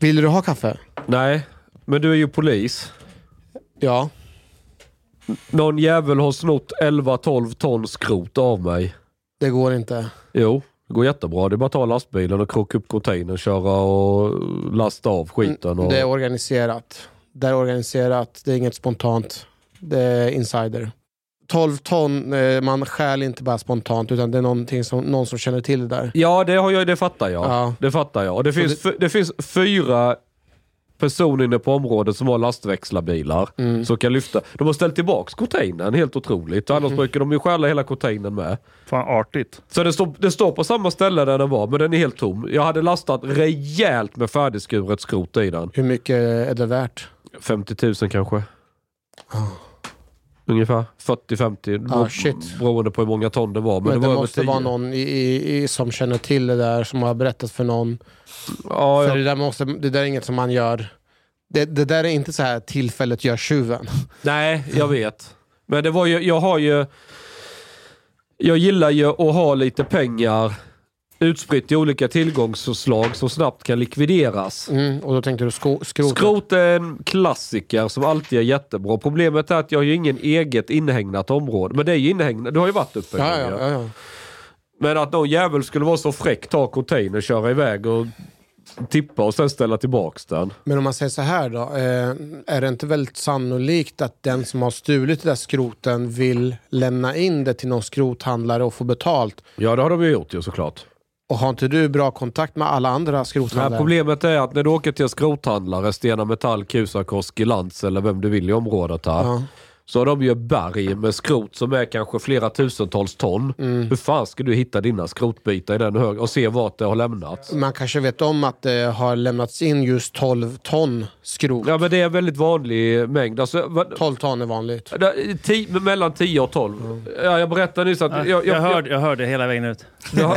Vill du ha kaffe? Nej, men du är ju polis. Ja. Någon jävel har snott 11-12 ton skrot av mig. Det går inte. Jo, det går jättebra. Det är bara att ta lastbilen och krocka upp containern, köra och lasta av skiten. Och... Det är organiserat. Det är organiserat. Det är inget spontant. Det är insider. 12 ton, eh, man stjäl inte bara spontant utan det är någonting som, någon som känner till det där. Ja, det, har jag, det fattar jag. Ja. Det fattar jag. Och det, finns, det- f- det finns fyra personer inne på området som har lastväxlarbilar Mm. som kan lyfta. De har ställt tillbaks containern, helt otroligt. Annars Mm. brukar de ju stjäla hela containern med. Fan artigt. Så det står, det står på samma ställe där den var, men den är helt tom. Jag hade lastat rejält med färdigskuret skrot i den. Hur mycket är det värt? 50 000 kanske. Ungefär 40-50. Ah, shit. Beroende på hur många ton det var. Men, Men det det, var måste över 10. vara någon i, i, som känner till det där, som har berättat för någon. Ja, För ja. det, där måste, det där är inget som man gör. Det, det där är inte så här tillfället gör tjuven. Nej, jag vet. Men det var ju, jag har ju... Jag gillar ju att ha lite pengar utspritt i olika tillgångsslag som snabbt kan likvideras. Mm, och då tänkte du sko, skrot. Skrot är en klassiker som alltid är jättebra. Problemet är att jag har ju ingen eget inhägnat område. Men det är ju inhägnat, du har ju varit uppe. Ja, ja, ja, ja. Men att någon jävel skulle vara så fräck, ta container, köra iväg och tippa och sen ställa tillbaks den. Men om man säger så här då. Eh, är det inte väldigt sannolikt att den som har stulit den där skroten vill lämna in det till någon skrothandlare och få betalt? Ja, det har de ju gjort ju såklart. Och har inte du bra kontakt med alla andra skrothandlare? problemet är att när du åker till en skrothandlare, Stena Metall, Kusakoski, Lantz eller vem du vill i området här. Ja. Så har de ju berg med skrot som är kanske flera tusentals ton. Mm. Hur fan ska du hitta dina skrotbitar i den hög och se vart det har lämnats? Man kanske vet om att det har lämnats in just 12 ton skrot. Ja men det är en väldigt vanlig mängd. Alltså, vad, 12 ton är vanligt. ti- mellan 10 och 12. Ja, jag berättade nyss att... Ja, jag, jag, hörde, jag hörde hela vägen ut. Ja,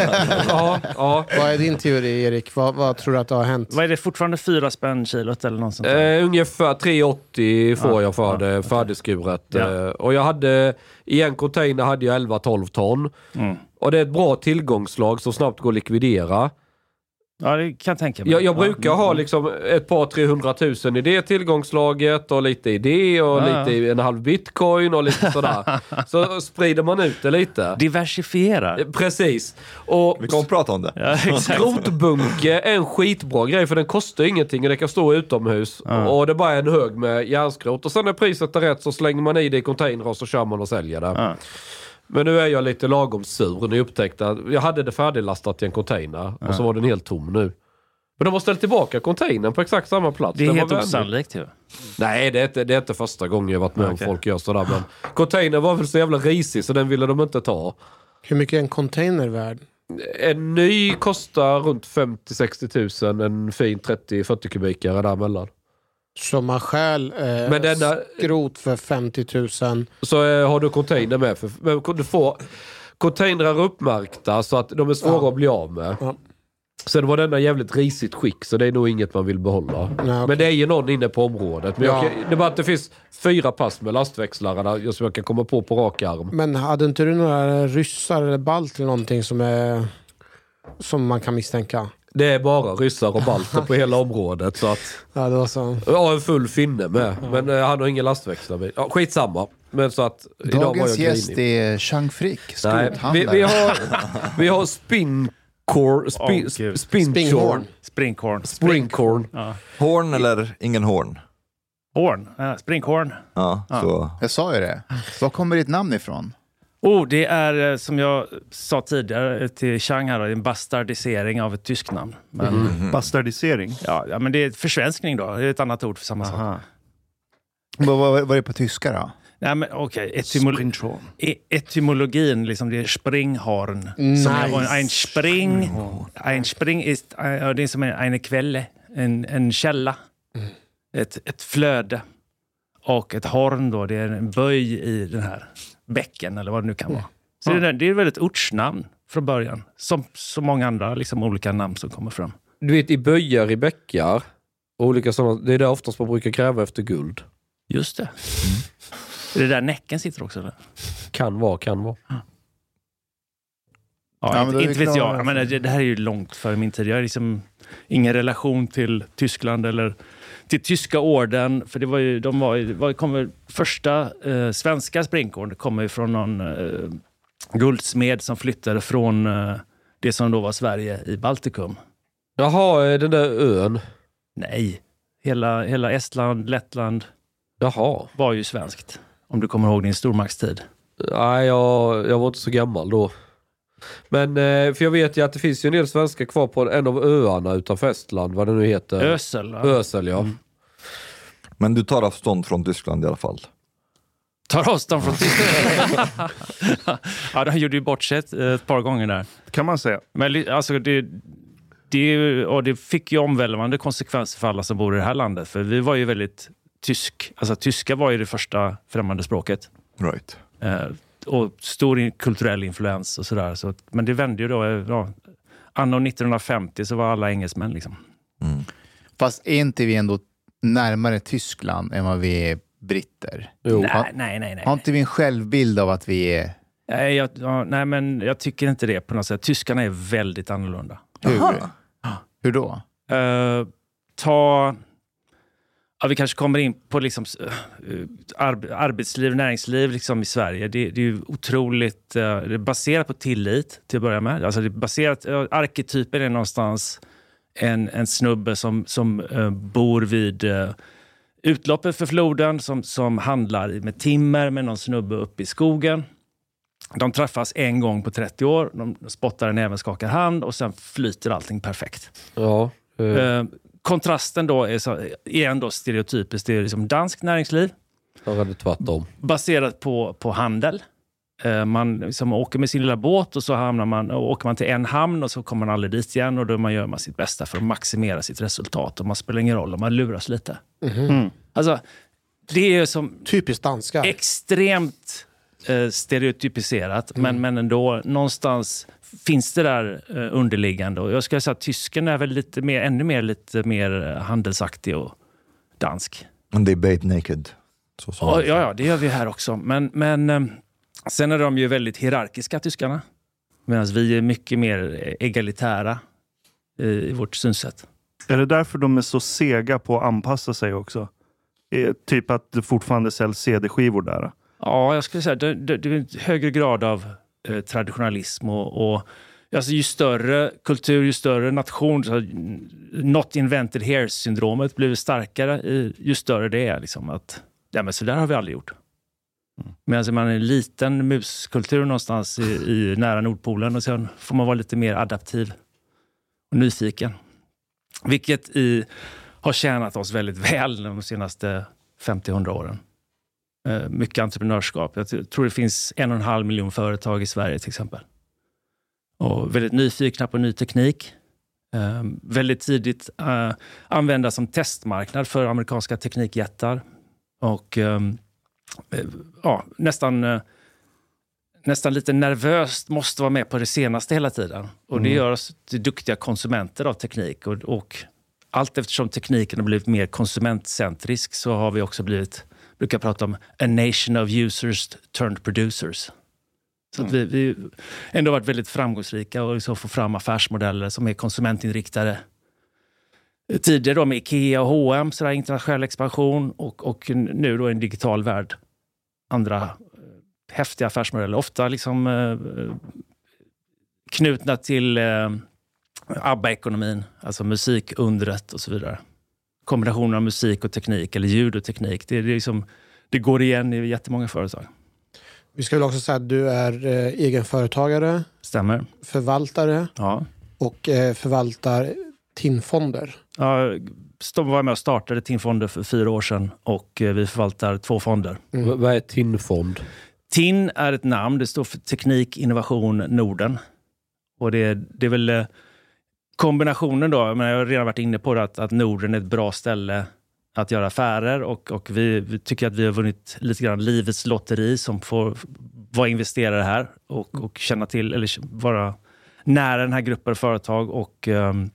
ja, ja. Vad är din teori Erik? Vad, vad tror du att det har hänt? Vad är det fortfarande? Fyra spänn kilot eller något sånt? Eh, ungefär 3,80 får Ja, jag för ja, det okej. Färdigskuret. Ja. Eh, och jag hade, i en container hade jag 11-12 ton. Mm. Och det är ett bra tillgångslag som snabbt går att likvidera. Ja, det kan jag tänka mig. Jag, jag Ja, brukar mm, ha mm. liksom ett par 300 000 i det tillgångslaget och lite i det och Ja, lite i en halv bitcoin och lite sådär. Så sprider man ut det lite. Diversifiera. Eh, Precis. Och Vi kommer att prata om det. Ja. Skrotbunke är en skitbra grej för den kostar ingenting och det kan stå utomhus. Ja. Och det bara är en hög med järnskrot. Och sen när priset är rätt så slänger man i det i container och så kör man och säljer det. Men nu är jag lite lagom sur när jag upptäckte att jag hade det färdiglastat i en container och så var den helt tom nu. Men de har ställt tillbaka containern på exakt samma plats. Det är Den helt osannolikt ju. Nej, det är, inte, det är inte första gången jag varit med Okej. om folk gör sådär. Men containern var väl så jävla risig så den ville de inte ta. Hur mycket är en container värd? En ny kostar runt 50-60 000. En fin 30-40 kubikare däremellan. Så man stjäl eh, Men denna- skrot för 50 000. Så eh, har du container med. För, men du får containrar uppmärkta så att de är svåra Ja. att bli av med. Ja. Sen var denna jävligt risigt skick så det är nog inget man vill behålla. Nej, okej. Men det är ju någon inne på området. Men Ja. kan- det är bara att det finns fyra pass med lastväxlarna som jag kan komma på på rak arm. Men hade inte du några ryssar eller balter eller någonting som, är, som man kan misstänka? Det är bara ryssar och balter på hela området. Så att, Ja, det var så. jag har en full finne med. Men eh, han har ingen lastväxlar. Ja, skitsamma. Men så att idag var jag Dagens grinig. gäst är Chang Frick, Nej, vi, skrothandlare. vi har, vi har spin, Åh, gud. spincorn, Spinghorn. Springhorn. springcorn. Ja. Horn eller ingen horn? Horn. Ja, springhorn. Ja, så. Jag sa ju det. Var kommer ditt namn ifrån? Oh, det är eh, som jag sa tidigare till Chang här, en bastardisering av ett tyskt namn. Men, Bastardisering. ja, ja, men det är försvenskning då. Det är ett annat ord för samma sak. Aha. Vad vad- vad är det på tyska då? Nej, men okej. Etymolo- Springhorn. e- etymologin, liksom, det är springhorn. Nice. Som är, en spring, en spring ist, äh, det är som en, en kvälle, en, en källa, ett, ett flöde. Och ett horn då, det är en böj i den här bäcken eller vad det nu kan vara. Så det, är, det är väl ett ortsnamn från början. Som så många andra liksom, olika namn som kommer fram. Du vet i böjar i bäckar, olika sådana, det är där oftast man brukar kräva efter guld. Just det. Är det där näcken sitter också? Eller? Kan vara, kan vara. Ja, Ja, men inte, inte vet jag. Men det, det här är ju långt före min tid. Jag har liksom ingen relation till Tyskland eller till tyska orden. För det var ju, de var, ju- var, kommer, första eh, svenska sprinkorn kommer ju från någon eh, guldsmed som flyttade från eh, det som då var Sverige i Baltikum. Jaha, den där ön. Nej, hela, hela Estland, Lettland Jaha. var ju svenskt. Om du kommer ihåg din stormaktstid. Nej, jag, jag var inte så gammal då. Men, eh, för jag vet ju att det finns ju en del svenskar kvar på en av öarna utanför Estland, vad det nu heter. Ösel. va? Ösel, ja. Mm. Men du tar avstånd från Tyskland i alla fall? Tar avstånd från Tyskland. ja, de gjorde ju bort sig ett, ett par gånger där. Kan man säga. Men alltså det, det, och det fick ju omvälvande konsekvenser för alla som bor i det här landet. För vi var ju väldigt tysk. Alltså tyska var ju det första främmande språket. Right. Eh, och stor in- kulturell influens och sådär. Så, men det vände ju då. Ja, anno 1950 så var alla engelsmän. Liksom. Mm. Fast är inte vi ändå närmare Tyskland än vad vi är britter? Jo. Nej, nej, nej. nej. Har inte vi en självbild av att vi är... Nej, jag, ja, nej, men jag tycker inte det på något sätt. Tyskarna är väldigt annorlunda. Hur? Hur då? Eh, ta... Ja, vi kanske kommer in på liksom, uh, ar- arbetsliv, näringsliv liksom i Sverige. Det, det är ju otroligt eh, det är baserat på tillit till att börja med. Alltså det är baserat, uh, arketypen är någonstans en, en snubbe som, som eh, bor vid utloppet för floden som, som handlar med timmer med någon snubbe uppe i skogen. De träffas en gång på 30 år, de spottar en näven, skakar hand och sen flyter allting perfekt. Ja. eh, Eh, kontrasten då är, så, är ändå stereotypiskt. Det är liksom danskt näringsliv jag hade tvärtom. baserat på, på handel. Eh, man liksom åker med sin lilla båt och så hamnar man, och åker man till en hamn och så kommer man aldrig dit igen och då man gör man sitt bästa för att maximera sitt resultat. Och man spelar ingen roll om man luras lite. Mhm. Alltså, det är som Typiskt danska. extremt eh, stereotypiserat, men, men ändå någonstans finns det där eh, underliggande. Och jag skulle säga att tysken är väl lite mer, ännu mer, lite mer eh, handelsaktig och dansk. And they bathe naked. Så sa Ja, ja, det gör vi här också. Men, men eh, sen är de ju väldigt hierarkiska, tyskarna. Medan vi är mycket mer egalitära i vårt synsätt. Är det därför de är så sega på att anpassa sig också? Typ att det fortfarande säljs CD-skivor där. Ja, jag skulle säga det, det, det är en högre grad av eh, traditionalism och, och alltså, ju större kultur, ju större nation, så, mm, not invented here-syndromet blir starkare ju större det är. Liksom, att, ja, men så där har vi aldrig gjort. Medan man är en liten muskultur någonstans i, i nära Nordpolen och sen får man vara lite mer adaptiv och nyfiken. Vilket i, har tjänat oss väldigt väl de senaste 50-100 åren. Eh, mycket entreprenörskap. Jag tror det finns en och en halv miljon företag i Sverige till exempel. och väldigt nyfikna på ny teknik. Eh, väldigt tidigt eh, använda som testmarknad för amerikanska teknikjättar. Och ehm, eh, ja, nästan, nästan lite nervöst måste vara med på det senaste hela tiden. Och det Mm. gör oss till duktiga konsumenter av teknik. Och, och allt eftersom tekniken har blivit mer konsumentcentrisk så har vi också blivit, brukar prata om a nation of users turned producers. Så att vi, vi ändå varit väldigt framgångsrika och liksom få fram affärsmodeller som är konsumentinriktade. Tidigare då med Ikea och H&M, sådär internationell expansion och, och nu då en digital värld. Andra eh, häftiga affärsmodeller, ofta liksom eh, knutna till eh, ABBA-ekonomin, alltså musikundret och så vidare. Kombinationen av musik och teknik, eller ljud och teknik, det, är liksom, det går igen i jättemånga företag. Vi ska väl också säga att du är eh, egenföretagare, Stämmer. förvaltare Ja. och eh, förvaltar TIN-fonder. Ja, var med och startade TIN-fonder för fyra år sedan och eh, vi förvaltar två fonder. V- Vad är TIN-fond? TIN är ett namn, det står för Teknik Innovation Norden. Och det, det är väl eh, kombinationen då, men jag har redan varit inne på det, att, att Norden är ett bra ställe att göra affärer och, och vi, vi tycker att vi har vunnit lite grann livets lotteri som får vara investerare här och, och känna till, eller vara nära den här gruppen av företag. Och, um,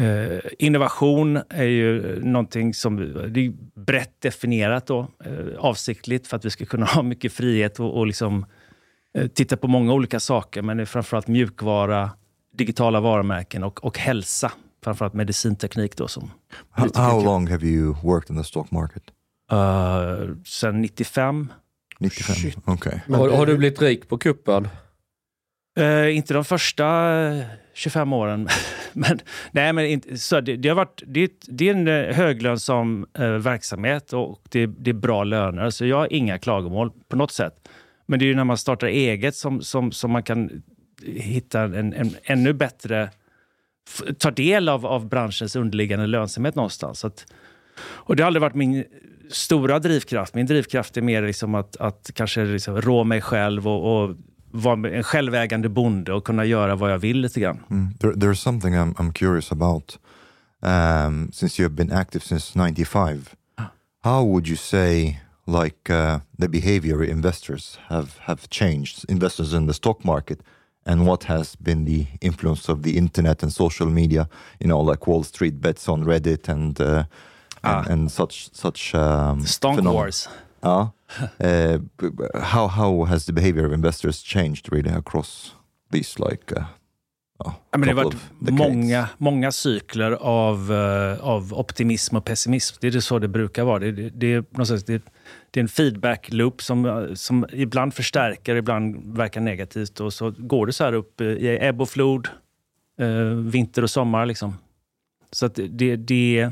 Eh, innovation är ju någonting som det är brett definierat då, eh, avsiktligt för att vi ska kunna ha mycket frihet och, och liksom, eh, titta på många olika saker. Men det är framförallt mjukvara, digitala varumärken och, och hälsa. Framförallt medicinteknik då som How, how long have you worked in the stock market? uh, sen 95. 95? Okay. Har, har du blivit rik på kuppen? Eh, inte de första eh, 25 åren. men, nej, men inte, så det, det, har varit, det, det är en eh, höglönsam eh, verksamhet och det, det är bra löner. Så jag har inga klagomål på något sätt. Men det är ju när man startar eget som, som, som man kan hitta en, en ännu bättre... Ta del av, av branschens underliggande lönsamhet någonstans. Så att, och det har aldrig varit min stora drivkraft. Min drivkraft är mer liksom att, att kanske liksom rå mig själv och, och vara en självägande bonde och kunna göra vad jag vill lite grann. Mm. There, there's something I'm, I'm curious about. Um, since you have been active since 95, how would you say like uh, the behavior investors have, have changed, investors in the stock market, and what has been the influence of the internet and social media, you know, like Wall Street bets on Reddit and uh, and, and such such um, Stonk phenomena? wars. Uh, b- how how has the behavior of investors changed really across these like uh, oh, Ja, men det har varit många, många cykler av, eh, av optimism och pessimism. Det är det så det brukar vara. Det, det, det, är, någonstans, det, det är en feedback-loop som, eh, som ibland förstärker, ibland verkar negativt. Och så går det så här upp eh, i ebb och flod, eh, vinter och sommar. Liksom. Så att det, det,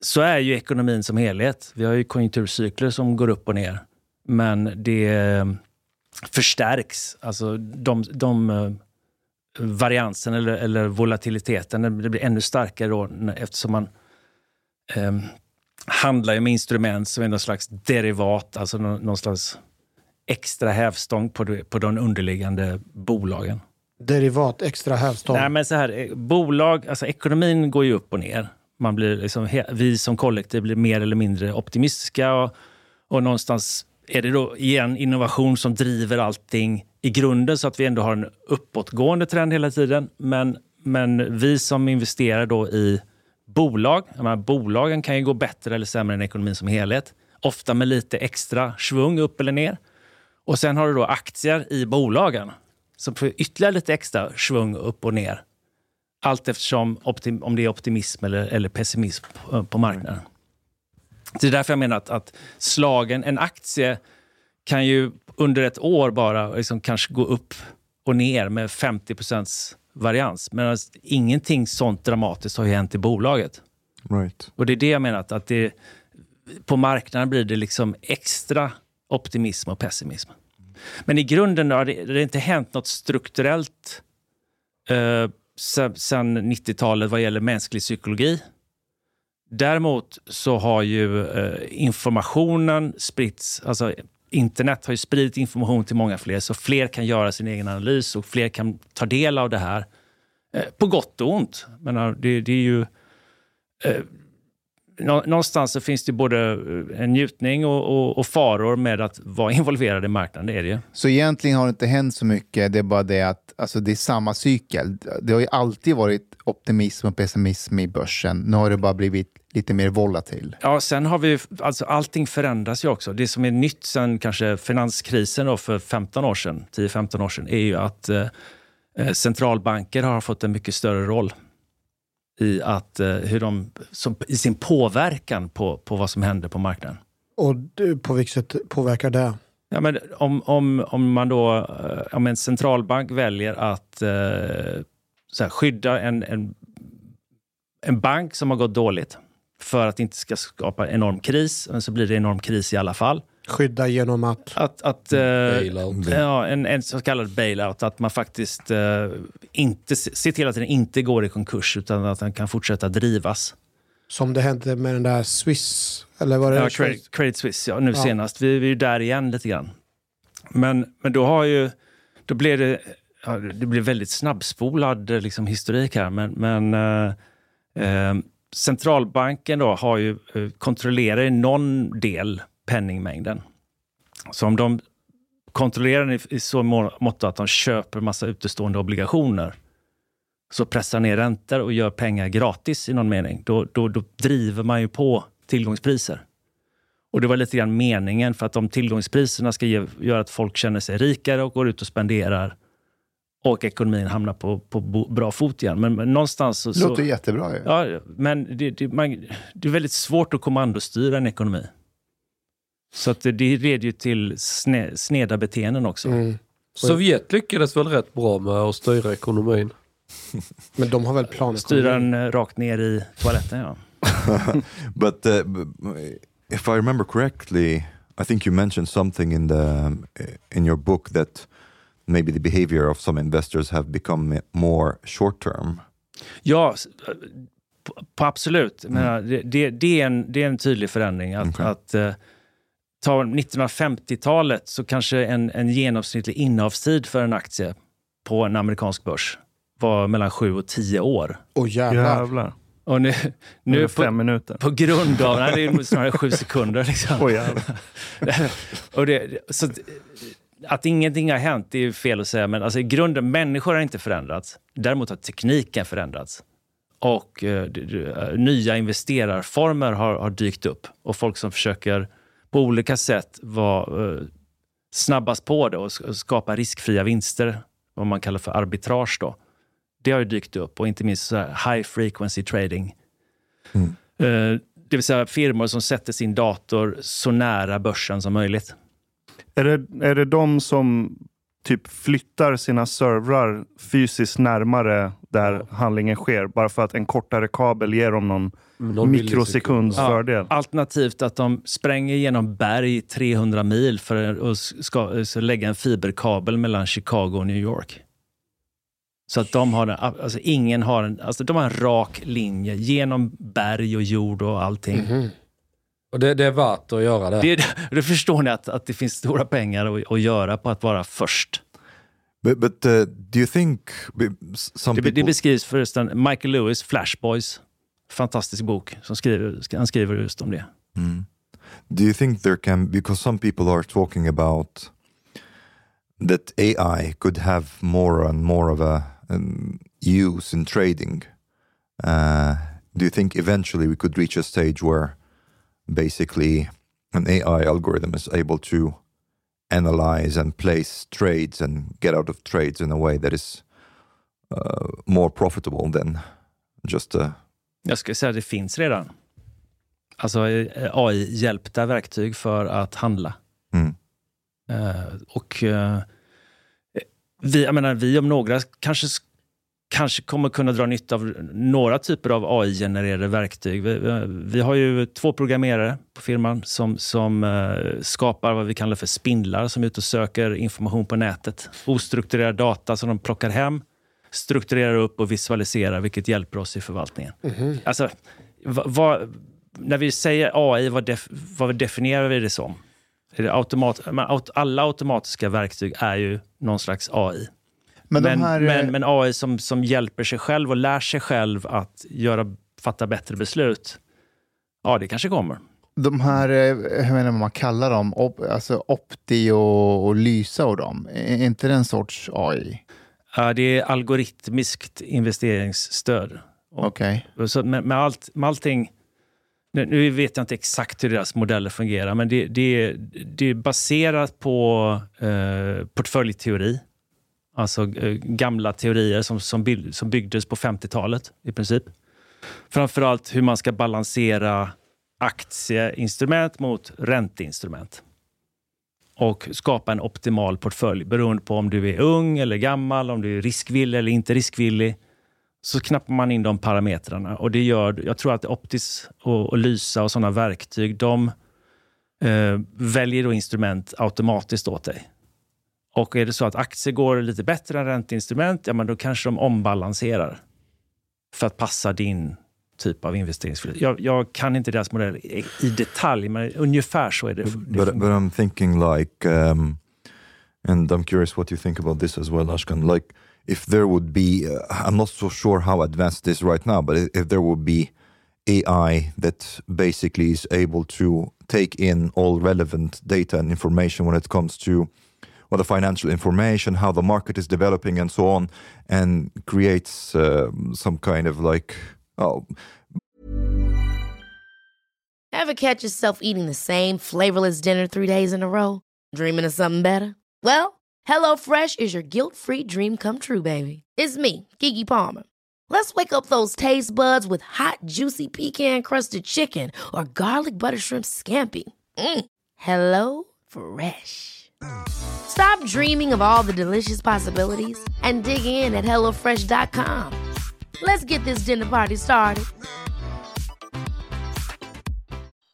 så är ju ekonomin som helhet. Vi har ju konjunkturcykler som går upp och ner. Men det eh, förstärks. Alltså de, de variansen eller, eller volatiliteten det blir ännu starkare då, eftersom man eh, handlar ju med instrument som är någon slags derivat, alltså någon, någon slags extra hävstång på, det, på de underliggande bolagen. Derivat, extra hävstång. Nej, men så här, eh, bolag, alltså ekonomin går ju upp och ner. Man blir liksom, vi som kollektiv blir mer eller mindre optimistiska och, och någonstans är det då igen innovation som driver allting i grunden så att vi ändå har en uppåtgående trend hela tiden. Men, men vi som investerar då i bolag, menar, bolagen kan ju gå bättre eller sämre än ekonomin som helhet. Ofta med lite extra svung upp eller ner. Och sen har du då aktier i bolagen som får ytterligare lite extra svung upp och ner. Allt eftersom om det är optimism eller, eller pessimism på, på marknaden. Det är därför jag menar att, att slagen, en aktie kan ju under ett år bara liksom kanske gå upp och ner med 50 varians. Men ingenting sånt dramatiskt har ju hänt i bolaget. Right. Och det är det jag menar, att, att det, på marknaden blir det liksom extra optimism och pessimism. Men i grunden har det, det har inte hänt något strukturellt eh, sen, sen 90-talet vad gäller mänsklig psykologi. Däremot så har ju eh, informationen spritts, alltså internet har ju spridit information till många fler, så fler kan göra sin egen analys och fler kan ta del av det här. Eh, på gott och ont. Men det, det är ju... Eh, Eh, någonstans så finns det både en njutning och, och, och, faror med att vara involverad i marknaden. Det är det ju. Så egentligen har det inte hänt så mycket. Det är bara det att alltså, det är samma cykel. Det har ju alltid varit optimism och pessimism i börsen. Nu har det bara blivit lite mer volatil. Ja, sen har vi alltså allting förändras ju också. Det som är nytt sen kanske finanskrisen då för 15 år sedan, 10-15 år sedan, är ju att eh, eh, centralbanker har fått en mycket större roll i, att, eh, hur de, som, i sin påverkan på, på vad som händer på marknaden. Och på vilket sätt påverkar det? Ja, men om, om, om, man då, eh, om en centralbank väljer att eh, så här, skydda en, en, en bank som har gått dåligt för att det inte ska skapa enorm kris, men så blir det enorm kris i alla fall. Skydda genom att? Att, att. Eh, ja, en, en så kallad bailout. Att man faktiskt eh, inte ser till att den inte går i konkurs utan att den kan fortsätta drivas. Som det hände med den där Swiss? Eller var det ja, Credit, Credit Suisse, ja, nu ja. senast. Vi, vi är där igen lite grann. Men, men då har ju... Då blev det... Ja, det blev väldigt snabbspolad liksom, historik här, men, men eh, eh, centralbanken då har ju, eh, kontrollerar i någon del penningmängden. Så om de kontrollerar den i så mått att de köper massa utestående obligationer, så pressar ner räntor och gör pengar gratis i någon mening, då, då, då driver man ju på tillgångspriser. Och det var lite grann meningen, för att om tillgångspriserna ska ge, göra att folk känner sig rikare och går ut och spenderar och ekonomin hamnar på, på bra fot igen. Men, men någonstans så... Det låter jättebra ju. Ja, men det, det, man, det är väldigt svårt att kommandostyra en ekonomi. Så att det, leder ju till sne, sneda beteenden också. Mm. Sovjet lyckades väl rätt bra med att styra ekonomin? Men de har väl planer? Styra den eh, rakt ner i toaletten, ja. but uh, if I remember correctly, I think you mentioned something in the in your book that maybe the behavior of some investors have become more short term. Ja, på, absolut. Mm. Men det, det, det, är en, det är en tydlig förändring. Att, okay. att uh, ta 1950-talet så kanske en, en genomsnittlig innehavstid för en aktie på en amerikansk börs var mellan sju och tio år. Åh oh, jävlar. jävlar. Och nu, nu på, fem minuter. På grund av, nej det är snarare sju sekunder. Liksom. Oh, och det, så att ingenting har hänt, det är fel att säga, men alltså i grunden, människor har inte förändrats. Däremot har tekniken förändrats. Och eh, nya investerarformer har, har, dykt upp. Och folk som försöker på olika sätt vara eh, snabbast på det och skapa riskfria vinster, vad man kallar för arbitrage. Då. Det har ju dykt upp och inte minst high frequency trading. Mm. Eh, det vill säga firmor som sätter sin dator så nära börsen som möjligt. Är det, är det de som typ flyttar sina servrar fysiskt närmare där ja. handlingen sker, bara för att en kortare kabel ger dem någon, någon mikrosekunds ja. fördel? Alternativt att de spränger genom berg 300 mil för att ska, lägga en fiberkabel mellan Chicago och New York. Så att de har, en, alltså ingen har en, alltså de har en rak linje genom berg och jord och allting. Mm -hmm. Och det, det, är värt att göra det. det då förstår ni att, att det finns stora pengar att, att göra på att vara först. But, but uh, do you think some det, people... det beskrivs förresten, Michael Lewis, Flash Boys, fantastisk bok, som skriver, han skriver just om det. Mm. Do you think there can, because some people are talking about that AI could have more and more of a um, use in trading. Uh, do you think eventually we could reach a stage where basically an AI algorithm is able to analyze and place trades and get out of trades in a way that is uh, more profitable than just a... Jag skulle säga att det finns redan. Alltså eh, AI-hjälpta verktyg för att handla. Mm. Uh, och uh, vi, jag menar, vi om några kanske kanske kommer kunna dra nytta av några typer av AI-genererade verktyg. Vi, vi, har ju två programmerare på firman som, som uh, skapar vad vi kallar för spindlar som är ute och söker information på nätet. Ostrukturerad data som de plockar hem, strukturerar upp och visualiserar, vilket hjälper oss i förvaltningen. Mm. Alltså, vad, vad, när vi säger AI, vad, def, vad definierar vi det som? Automat, alla automatiska verktyg är ju någon slags AI. Men, Men, de här, men, eh, men, AI som, som hjälper sig själv och lär sig själv att göra, fatta bättre beslut. Ja, det kanske kommer. de här, eh, jag vet inte vad man kallar dem, op, alltså Opti och, och Lysa och dem, är inte det en sorts AI? Det är algoritmiskt investeringsstöd. Okej. Så med, med, allt, med allting... Nu, nu vet jag inte exakt hur deras modeller fungerar, men det, det, det är baserat på eh, portföljteori. Alltså eh, gamla teorier som, som, bild, som byggdes på 50-talet i princip. Framförallt hur man ska balansera aktieinstrument mot ränteinstrument. Och skapa en optimal portfölj beroende på om du är ung eller gammal, om du är riskvillig eller inte riskvillig så knappar man in de parametrarna. Och det gör, jag tror att Optis och, och Lysa och sådana verktyg, de eh, väljer då instrument automatiskt åt dig. Och är det så att aktier går lite bättre än ränteinstrument, ja men då kanske de ombalanserar för att passa din typ av investeringsfilosofi. Jag, jag kan inte deras modell i, i detalj, men ungefär så är det. det But, but I'm thinking like, um, and I'm curious what you think about this as well, Ashkan. Like, if there would be, uh, I'm not so sure how advanced this right now, but if there would be AI that basically is able to take in all relevant data and information when it comes to well, the financial information, how the market is developing, and so on, and creates um some kind of like, oh, Ever catch yourself eating the same flavorless dinner three days in a row? Dreaming of something better? Well, HelloFresh is your guilt free dream come true, baby. It's me, Gigi Palmer. Let's wake up those taste buds with hot, juicy pecan crusted chicken or garlic butter shrimp scampi. Mm. Hello Fresh. Stop dreaming of all the delicious possibilities and dig in at HelloFresh.com. Let's get this dinner party started.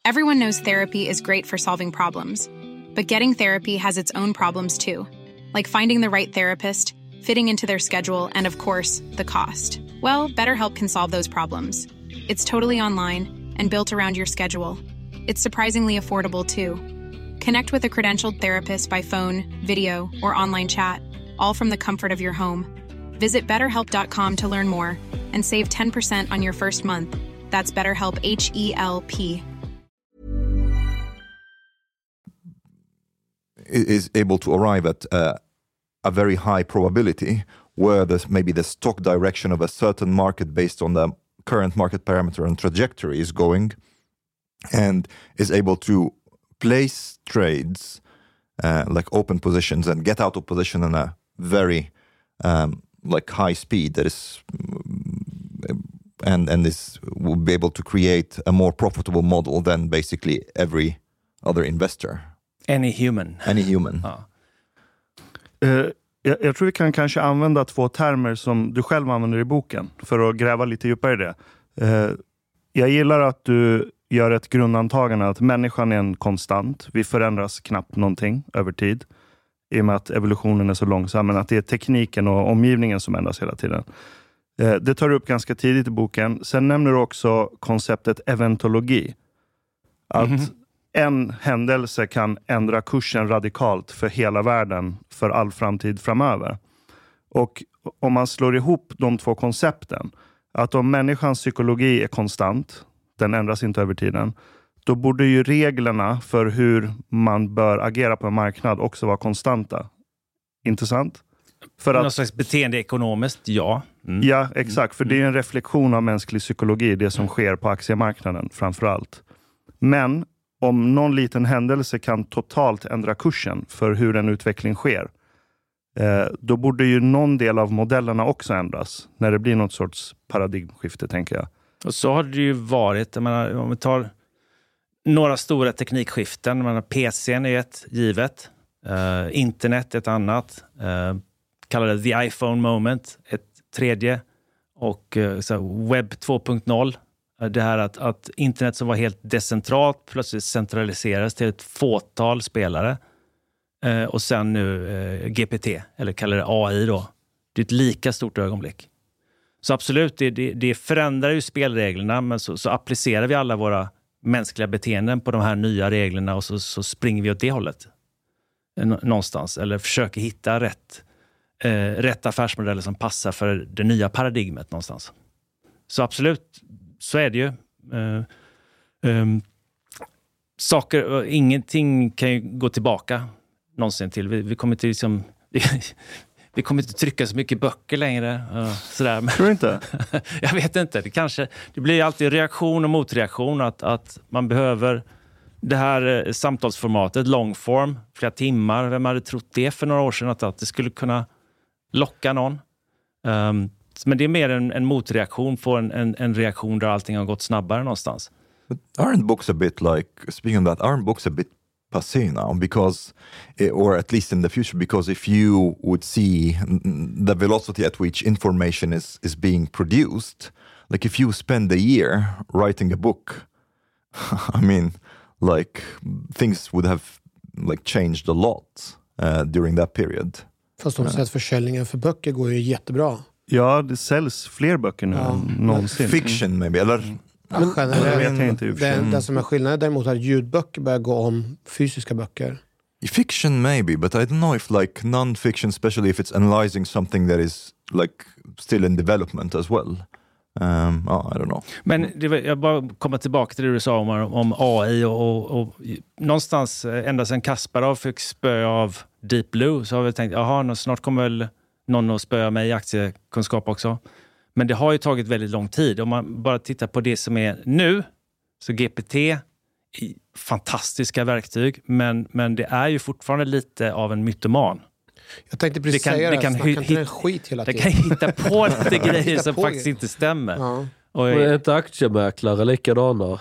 Everyone knows therapy is great for solving problems, but getting therapy has its own problems too, like finding the right therapist, fitting into their schedule, and of course, the cost. Well, BetterHelp can solve those problems. It's totally online and built around your schedule. It's surprisingly affordable too. Connect with a credentialed therapist by phone, video, or online chat, all from the comfort of your home. Visit betterhelp.com to learn more and save 10% on your first month. That's BetterHelp H E L P. is able to arrive at uh, a very high probability where the, maybe the stock direction of a certain market based on the current market parameter and trajectory is going and is able to place trades uh, like open positions and get out of position in a very um, like high speed that is and and this will be able to create a more profitable model than basically every other investor Any human. any human Ja. Eh, jag, jag tror vi kan kanske använda två termer som du själv använder i boken för att gräva lite djupare i det. Eh, jag gillar att du gör ett grundantagande att människan är en konstant. Vi förändras knappt någonting över tid i och med att evolutionen är så långsam, men att det är tekniken och omgivningen som ändras hela tiden. Eh, det tar du upp ganska tidigt i boken. Sen nämner du också konceptet eventologi. Att Mhm. en händelse kan ändra kursen radikalt för hela världen för all framtid framöver. Och om man slår ihop de två koncepten, att om människans psykologi är konstant, den ändras inte över tiden, då borde ju reglerna för hur man bör agera på en marknad också vara konstanta. Intressant? För Någon att, slags beteendeekonomiskt, ja. Mm. ja, exakt. För det är en reflektion av mänsklig psykologi, det som sker på aktiemarknaden framför allt. Men om någon liten händelse kan totalt ändra kursen för hur en utveckling sker, eh, då borde ju någon del av modellerna också ändras när det blir något sorts paradigmskifte, tänker jag. Och så har det ju varit. Jag menar, om vi tar några stora teknikskiften. Jag menar, PCn är ett givet. Eh, internet ett annat. Eh, kallade det the iPhone moment, ett tredje. Och eh, här, webb 2.0. Eh, det här att, att internet som var helt decentralt plötsligt centraliseras till ett fåtal spelare. Eh, och sen nu eh, GPT, eller kallar det AI då. Det är ett lika stort ögonblick. Så absolut, det, det, det förändrar ju spelreglerna, men så, så applicerar vi alla våra mänskliga beteenden på de här nya reglerna och så, så springer vi åt det hållet. Eh, någonstans. Eller försöker hitta rätt, eh, rätt affärsmodeller som passar för det nya paradigmet någonstans. Så absolut, så är det ju. Eh, ehm, eh, saker, ingenting kan ju gå tillbaka någonsin till. Vi, vi kommer till liksom... Vi, vi kommer inte trycka så mycket böcker längre. eh, sådär. Tror du inte? jag vet inte. Det, kanske, det blir alltid reaktion och motreaktion. Att, att man behöver det här eh, samtalsformatet, longform, flera timmar. Vem hade trott det för några år sedan? Att, att det skulle kunna locka någon. Ehm, men det är mer en, en motreaktion på en, en, en reaktion där allting har gått snabbare någonstans. But aren't books a bit like speaking of that? Aren't books a bit passé now? Because, eh, or at least in the future, because if you would see mm, mm, the velocity at which information is is being produced, like if you spend a year writing a book, I mean, like things would have like changed a lot uh, during that period. Fast de säger att försäljningen för böcker går ju jättebra. Ja, det säljs fler böcker nu Ja. än någonsin. Fiction maybe, eller? Men Det vet jag inte för sig. det, det som är skillnaden däremot är att ljudböcker börjar gå om fysiska böcker. Fiction maybe, but I don't know if like non-fiction, especially if it's analyzing something that is like still in development as well. Um, oh, I don't know. Men det, var- jag bara kommer tillbaka till det du sa om, om AI och, och, och någonstans eh, ända sedan Kasparov fick spö av Deep Blue så har vi tänkt jaha, snart kommer väl någon att spöa mig i aktiekunskap också. Men det har ju tagit väldigt lång tid. Om man bara tittar på det som är nu, så GPT, fantastiska verktyg, men, men det är ju fortfarande lite av en mytoman. Jag tänkte precis Det kan- säga det det, kan snacka hy- inte den hit- skit hela Det tiden. kan hitta på lite grejer Hitta som faktiskt grejer. inte stämmer. Ja. Och, är inte aktiemäklare likadana?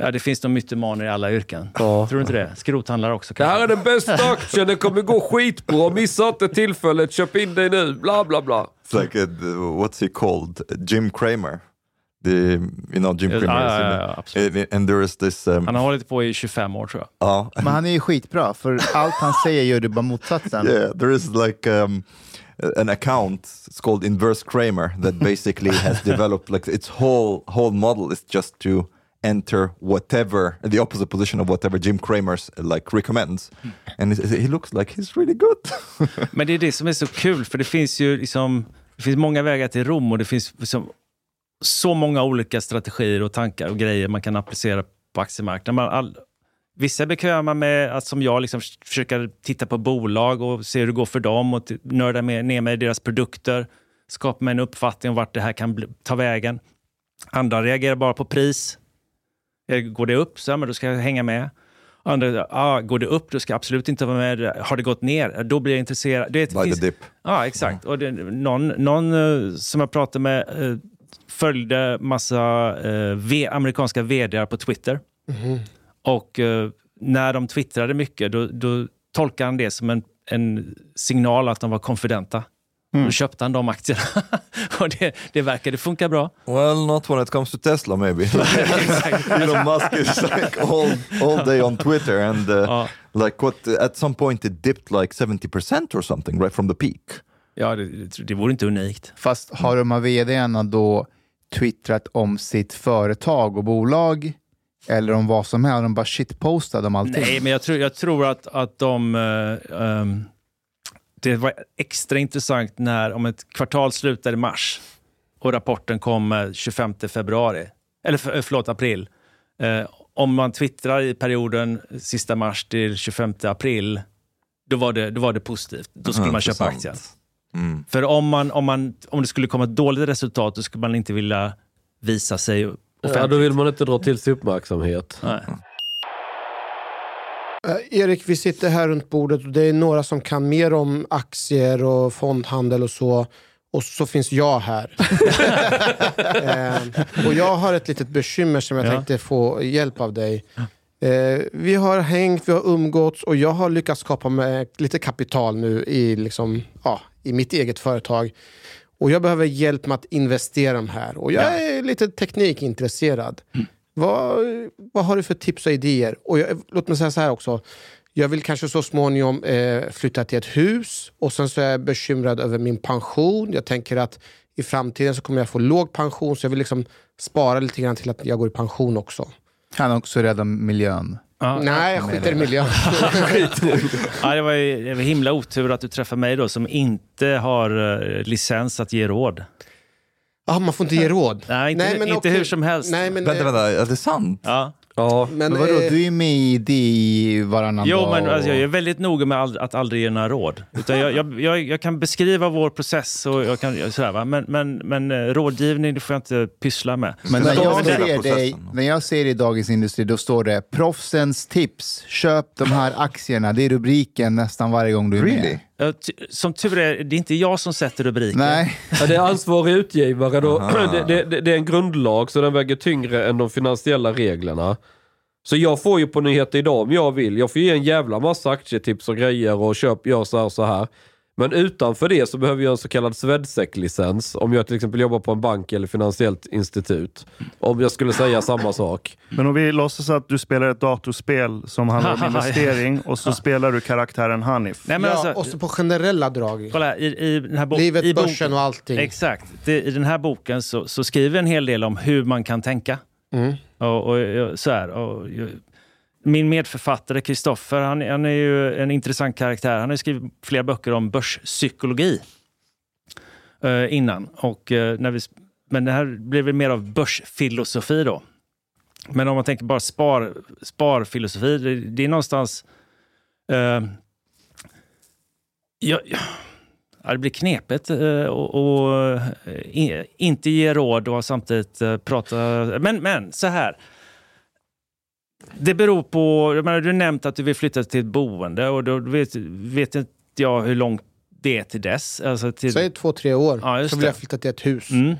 Ja, det finns nog mytomaner i alla yrken. Ja. Tror du inte det? Skrothandlare också Det här kanske? är den bästa aktien, det kommer gå skitbra. Missa inte tillfället, köp in dig nu. Bla bla bla. It's like a, what's he called? Jim Cramer. The you know Jim Cramer. ja, ja, ja, absolut. And- and there is this. Um, Han har hållit på i 25 år tror jag. ja. Men han är ju skitbra, för allt han säger gör det bara motsatsen. Yeah, there is like um, an account. It's called Inverse Kramer that basically has developed like its whole whole model is just to enter whatever the opposite position of whatever Jim Cramer's uh, like recommends, and he looks like he's really good. Men det är det som är så kul, för det finns ju liksom, det finns många vägar till Rom och det finns liksom så många olika strategier och tankar och grejer man kan applicera på aktiemarknaden. Man, all, vissa är bekväma med att som jag liksom försöka titta på bolag och se hur det går för dem och nörda med, ner i deras produkter, skapa mig en uppfattning om vart det här kan bli, ta vägen. Andra reagerar bara på pris. Eh, Går det upp, så men då ska jag hänga med. Andra, ah, går det upp, då ska jag absolut inte vara med. Har det gått ner, då blir jag intresserad. Det By finns, the dip. Ja, exakt. Och det, någon någon eh, som jag pratade med eh, följde massa eh, v, amerikanska vd på Twitter. Och eh, när de twittrade mycket, då, då tolkade han det som en, en signal att de var konfidenta. Då köpte han de aktierna. och det, det verkade funka bra. Well, not when it comes to Tesla, maybe. Elon Musk is like all, all day on Twitter, and uh, Ja. like what? At some point, it dipped like seventy percent or something right from the peak. Ja, det, det, det vore inte unikt. Fast har de här vdarna då twittrat om sitt företag och bolag? Eller om vad som helst? De bara shitpostat om allting? Nej, men jag tror, jag tror att, att de... eh, ehm, det var extra intressant när, om ett kvartal slutade i mars och rapporten kom eh, 25 februari, eller för, förlåt, april. Eh, om man twittrar i perioden sista mars till 25 april, då var det, då var det positivt. Då skulle man köpa aktien. Mm. För om, man, om, man, om det skulle komma ett dåligt resultat, då skulle man inte vilja visa sig offentligt. Ja, då vill man inte dra till sig uppmärksamhet. Nej. Eh, Erik, vi sitter här runt bordet och det är några som kan mer om aktier och fondhandel och så. Och så finns jag här. eh, och jag har ett litet bekymmer som jag Ja. tänkte få hjälp av dig. Eh, vi har hängt, vi har umgåtts och jag har lyckats skapa mig lite kapital nu i, liksom, ja, i mitt eget företag. Och jag behöver hjälp med att investera de här. Och jag är lite teknikintresserad. Vad, vad har du för tips och idéer? Och jag, låt mig säga så här också. Jag vill kanske så småningom eh, flytta till ett hus och sen så är jag bekymrad över min pension. Jag tänker att i framtiden så kommer jag få låg pension så jag vill liksom spara lite grann till att jag går i pension också. Han har också räddat miljön. Ja, Nej, jag skiter i miljön. ja, det var ju det var himla otur att du träffar mig då som inte har eh, licens att ge råd. Ja, man får inte ge råd. Nej, inte, inte okej. hur som helst. Nej, men, Vänta, vänta, är det sant? Ja. Ja, men, Men vadå, eh, du är med i det i varannan Jo, dag. men och- alltså, jag är väldigt noga med ald- att aldrig ge några råd. Utan jag, jag, jag, jag kan beskriva vår process och jag kan, sådär, va? Men, men, men eh, rådgivning det får jag inte pyssla med. Men när jag, ser dig, när jag ser dig i Dagens Industri, då står det proffsens tips. Köp de här aktierna. Det är rubriken nästan varje gång du är Really? med. Som tur är, det är inte jag som sätter rubriker. Nej, Ja, det är ansvarig utgivare. Då. Det, det, det, är en grundlag så den väger tyngre än de finansiella reglerna. Så jag får ju på Nyheter Idag om jag vill. Jag får ge en jävla massa aktietips och grejer och köp, gör så här och så här. Men utanför det så behöver jag en så kallad Swedsec-licens om jag till exempel jobbar på en bank eller finansiellt institut. Om jag skulle säga samma sak. Men om vi låtsas att du spelar ett datorspel som handlar om investering och så spelar du karaktären Hanif. Nej, men ja, alltså, och så på generella drag. kolla, i, i den här bo- Livet, i börsen och allting. Exakt. Det, I den här boken så, så skriver jag en hel del om hur man kan tänka. Mm. Och, och, och, så här, och, min medförfattare Kristoffer, han, han är ju en intressant karaktär. Han har ju skrivit flera böcker om börspsykologi eh, innan. Och, eh, när vi, men det här blev väl mer av börsfilosofi då. Men om man tänker bara spar, sparfilosofi, det, det är någonstans... Eh, ja, ja, ja, det blir knepigt att och, och eh, inte ge råd och samtidigt eh, prata... Men, men så här. Det beror på... Jag menar, du nämnt att du vill flytta till ett boende och då vet, vet inte jag hur långt det är till dess. Alltså till, Säg två, tre år, Ja, så vill det. jag flytta till ett hus. mm.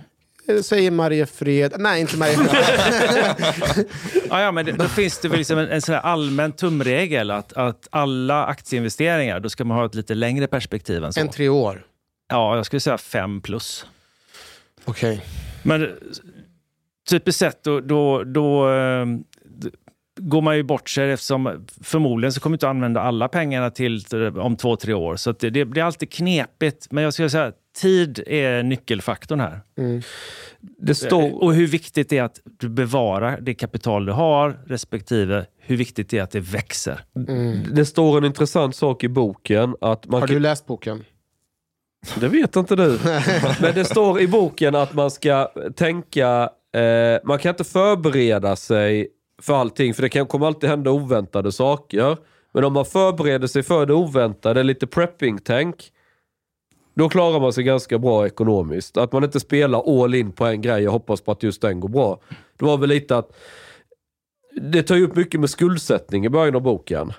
Eh, Säger Mariefred... Nej, inte Mariefred. ja, ja, men då finns det väl liksom en, en allmän tumregel att, att alla aktieinvesteringar, då ska man ha ett lite längre perspektiv än så. en tre år. Ja, jag skulle säga fem plus. Okej. Men eh, typiskt sett då, då, då eh, går man ju bort sig eftersom förmodligen så kommer du inte använda alla pengarna till eh, om två, tre år. Så att det, det blir alltid knepigt. Men jag skulle säga att tid är nyckelfaktorn här. Mm. Det står... Och hur viktigt det är att du bevarar det kapital du har respektive hur viktigt det är att det växer. Mm. Det står en intressant sak i boken. Att man Har kan- du läst boken? Det vet inte du. Men det står i boken att man ska tänka, eh, man kan inte förbereda sig för allting, för det kan, kommer alltid hända oväntade saker. Men om man förbereder sig för det oväntade, lite prepping-tänk, då klarar man sig ganska bra ekonomiskt. Att man inte spelar all in på en grej och hoppas på att just den går bra. Det var väl lite att det tar ju upp mycket med skuldsättning i början av boken.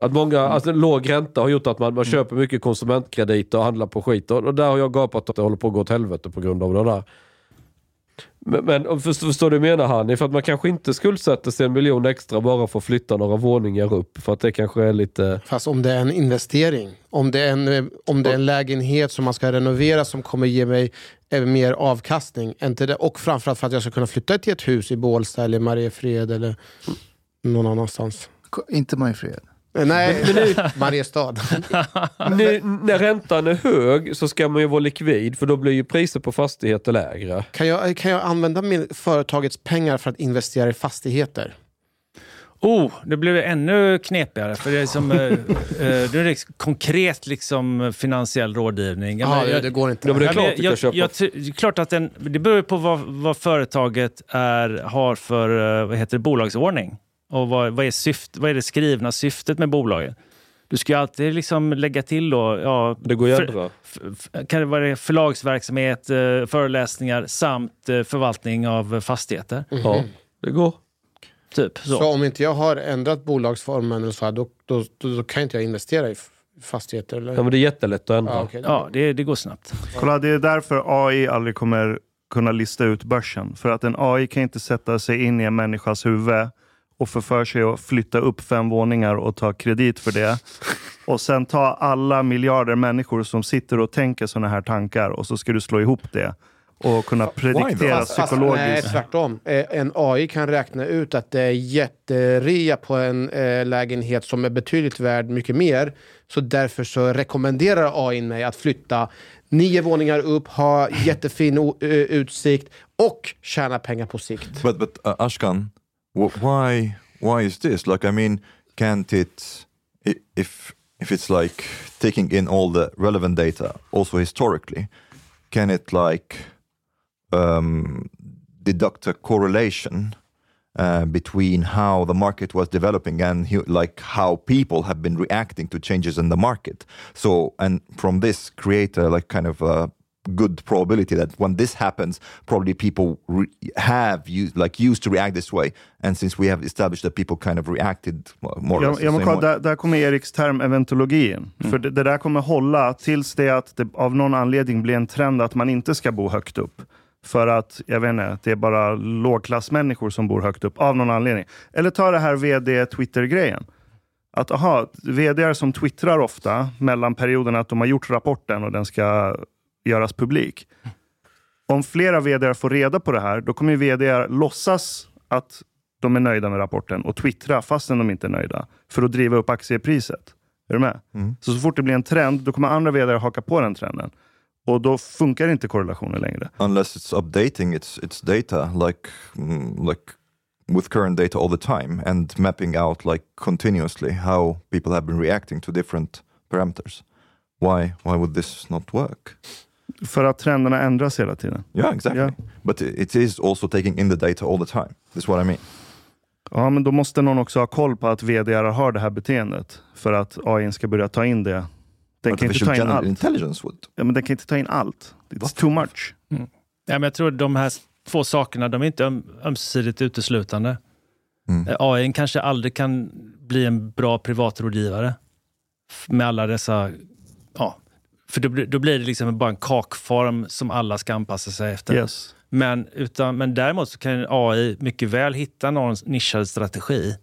Att många, alltså låg ränta har gjort att man, man köper mycket konsumentkrediter och handlar på skit. Och, och där har jag gapat att det håller på att gå åt helvete på grund av det där. Men, men förstår, förstår du menar Hanni? För att man kanske inte skuldsätter sig en miljon extra bara för att flytta några våningar upp. För att det kanske är lite... Fast om det är en investering, om det är en, eh, om det är en lägenhet som man ska renovera som kommer ge mig eh, mer avkastning. Inte det, och framförallt för att jag ska kunna flytta till ett hus i Bålsta eller Mariefred eller någon annanstans. Inte Mariefred. Eh, Nej, Mariestad. Nu, när räntan är hög så ska man ju vara likvid för då blir ju priser på fastigheter lägre. Kan jag, kan jag använda min, företagets pengar för att investera i fastigheter? Oh, det blev ännu knepigare. För det är, som, eh, eh, det är liksom konkret liksom, finansiell rådgivning. Ja, men det, det går inte. Ja, det är klart jag, jag, det är klart att den, det beror på vad, vad företaget är, har för eh, vad heter det, bolagsordning. Och vad, vad, är syft, vad är det skrivna syftet med bolaget? Du ska ju alltid liksom lägga till då, ja, Det går ju för- ändra. f- f- kan det vara förlagsverksamhet, eh, föreläsningar samt eh, förvaltning av fastigheter. Ja, det går. Typ så. Så om inte jag har ändrat bolagsformen eller så här, då, då, då, då kan inte jag investera i fastigheter? Eller? Ja, men det är jättelätt att ändra. Ja, okej. Ja, det, det går snabbt. Kolla, det är därför AI aldrig kommer kunna lista ut börsen. För att en AI kan inte sätta sig in i en människas huvud och få för sig att flytta upp fem våningar och ta kredit för det. Och sen ta alla miljarder människor som sitter och tänker sådana här tankar och så ska du slå ihop det och kunna prediktera Fast, fast, nej, psykologiskt. tvärtom. Eh, En AI kan räkna ut att det är jätterea på en eh, lägenhet som är betydligt värd mycket mer. Så därför så rekommenderar AI mig att flytta nio våningar upp, ha jättefin eh, utsikt och tjäna pengar på sikt. But but uh, Ashkan, why why is this? Like, I mean, can't it if if it's like taking in all the relevant data, also historically, can it like um, deduct a correlation uh, between how the market was developing and like how people have been reacting to changes in the market. So, and from this, create a like kind of a good probability that when this happens, probably people have used like used to react this way. And since we have established that people kind of reacted more jag må same kolla, där, där kommer Eriks term eventologi in. För det, det där kommer hålla tills det att det av någon anledning blir en trend att man inte ska bo högt upp. För att, jag vet inte, det är bara lågklassmänniskor som bor högt upp av någon anledning. Eller ta det här vd-Twitter-grejen. Att aha, vd som twittrar ofta mellan perioderna att de har gjort rapporten och den ska göras publik. Om flera vd får reda på det här, då kommer vd låtsas att de är nöjda med rapporten och twittra fastän de inte är nöjda. För att driva upp aktiepriset. Är du med? Så så fort det blir en trend, då kommer andra vd haka på den trenden. Och då funkar inte korrelationen längre. unless it's updating its its data like mm, like with current data all the time and mapping out like continuously how people have been reacting to different parameters why why would this not work För att trenderna ändras hela tiden. yeah exactly Yeah. but it is also taking in the data all the time this is what i mean Ja, men då måste någon också ha koll på att vd har det här beteendet. För att AI ska börja ta in det. Den kan inte ta in allt. intelligence would Ja, men den kan inte ta in allt. It's too much. Ja, men jag tror de här två sakerna, de är inte öm, ömsesidigt uteslutande. Mm. Eh, AI kanske aldrig kan bli en bra privatrådgivare med alla dessa... Ja, för då, blir- då blir det liksom bara en kakform som alla ska anpassa sig efter. Yes. Men, utan, men däremot så kan AI mycket väl hitta någon nischad strategi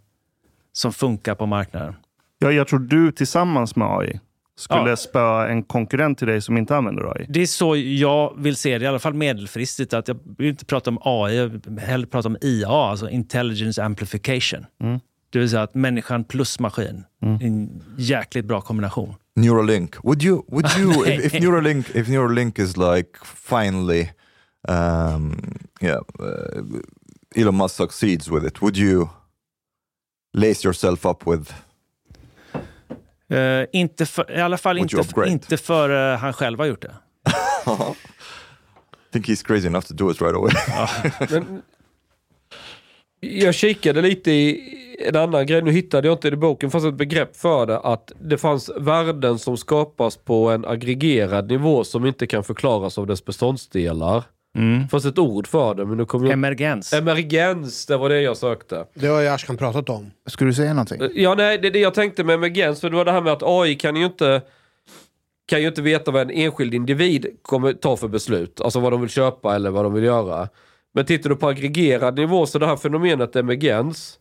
som funkar på marknaden. Ja, jag tror du tillsammans med AI skulle Ja. spöa en konkurrent till dig som inte använder AI. Det är så jag vill se det, i alla fall medelfristigt. Att jag vill inte prata om AI, jag vill hellre prata om IA, alltså intelligence amplification. Mm. Det vill säga att människan plus maskin. En jäkligt bra kombination. Neuralink. Would you? Would you? if, if. Neuralink, if Neuralink is like finally, um, yeah, uh, Elon Musk succeeds with it, would you lace yourself up with? Eh, inte för, I alla fall inte, inte för eh, han själv har gjort det. I think he's crazy enough to do it right away. Men, jag kikade lite i en annan grej, nu hittade jag inte det i boken, fast ett begrepp för det, att det fanns värden som skapas på en aggregerad nivå som inte kan förklaras av dess beståndsdelar. Det fanns ett ord för det, men nu kommer jag... Emergens. Emergens, det var det jag sökte. Det har ju Ashkan pratat om. Ska du säga någonting? Ja, nej, det det jag tänkte med emergens, för det var det här med att AI kan ju inte kan ju inte veta vad en enskild individ kommer ta för beslut. Alltså vad de vill köpa eller vad de vill göra. Men tittar du på aggregerad nivå så det här fenomenet emergens,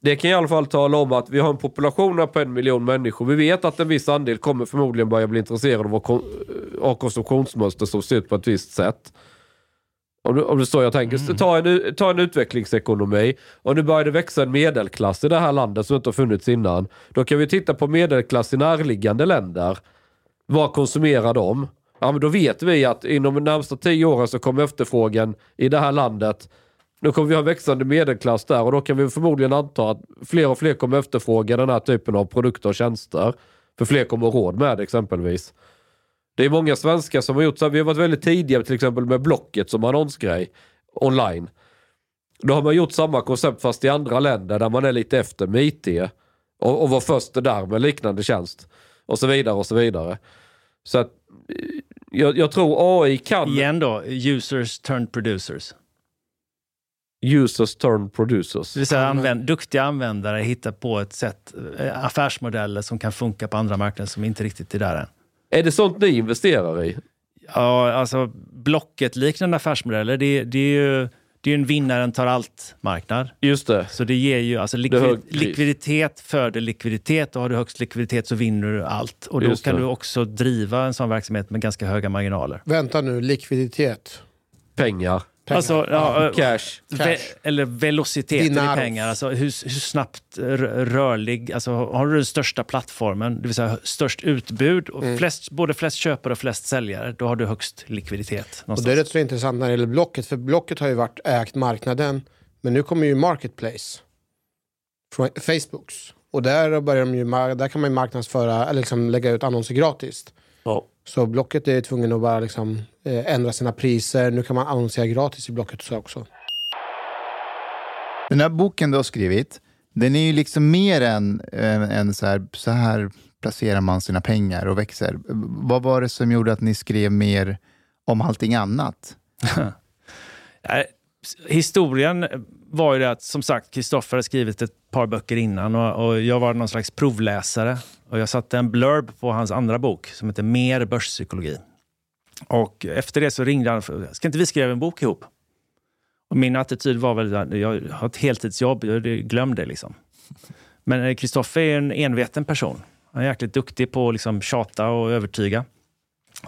det kan i alla fall tala om att vi har en population här på en miljon människor. Vi vet att en viss andel kommer förmodligen börja bli intresserad av konsumtionsmönster som ser ut på ett visst sätt. Om du, om du står jag tänker, så ta, en, ta en utvecklingsekonomi och nu börjar det växa en medelklass i det här landet som inte har funnits innan. Då kan vi titta på medelklass i närliggande länder. Vad konsumerar de? Ja, men då vet vi att inom de närmsta tio åren så kommer efterfrågan i det här landet då kommer vi ha växande medelklass där och då kan vi förmodligen anta att fler och fler kommer efterfråga den här typen av produkter och tjänster. För fler kommer ha råd med det exempelvis. Det är många svenskar som har gjort så här. Vi har varit väldigt tidiga till exempel med Blocket som annonsgrej online. Då har man gjort samma koncept fast i andra länder där man är lite efter med IT. Och, och var först där med liknande tjänst. Och så vidare och så vidare. Så att eh, jag, jag tror AI kan... Igen då, users turned producers. Users turn producers. Det vill säga använd, duktiga användare hittar på ett sätt, eh, affärsmodeller som kan funka på andra marknader som inte riktigt är där än. Är det sånt ni investerar i? Ja, alltså Blocket-liknande affärsmodeller, det, det är ju det är ju en vinnaren tar allt-marknad. Just det. Så det ger ju, alltså likvid, likviditet föder likviditet och har du högst likviditet så vinner du allt. Och då Just kan det. du också driva en sån verksamhet med ganska höga marginaler. Vänta nu, likviditet. Pengar. Pengar. Alltså, ja, Cash. Ve- eller velociteten i pengar. Alltså hur, hur snabbt rörlig, alltså har du den största plattformen, det vill säga störst utbud, och Mm. flest, både flest köpare och flest säljare, då har du högst likviditet. Och det är rätt så intressant när det gäller Blocket, för Blocket har ju varit ägt marknaden, Men nu kommer ju Marketplace från Facebooks. Och där, börjar de ju, där kan man ju marknadsföra, eller liksom lägga ut annonser gratis. Ja. Så Blocket är tvungen att bara liksom, eh, ändra sina priser. Nu kan man annonsera gratis i Blocket så också. Den här boken du har skrivit, den är ju liksom mer än eh, en så här, så här placerar man sina pengar och växer. Vad var det som gjorde att ni skrev mer om allting annat? Historien var ju det att, som sagt, Kristoffer hade skrivit ett par böcker innan och, och jag var någon slags provläsare. Och jag satte en blurb på hans andra bok som heter Mer börspsykologi. Och efter det så ringde han. och Ska inte vi skriva en bok ihop? Och min attityd var väl att jag har ett heltidsjobb, jag glöm det liksom. Men eh, Kristoffer är en enveten person. Han är jäkligt duktig på att liksom tjata och övertyga.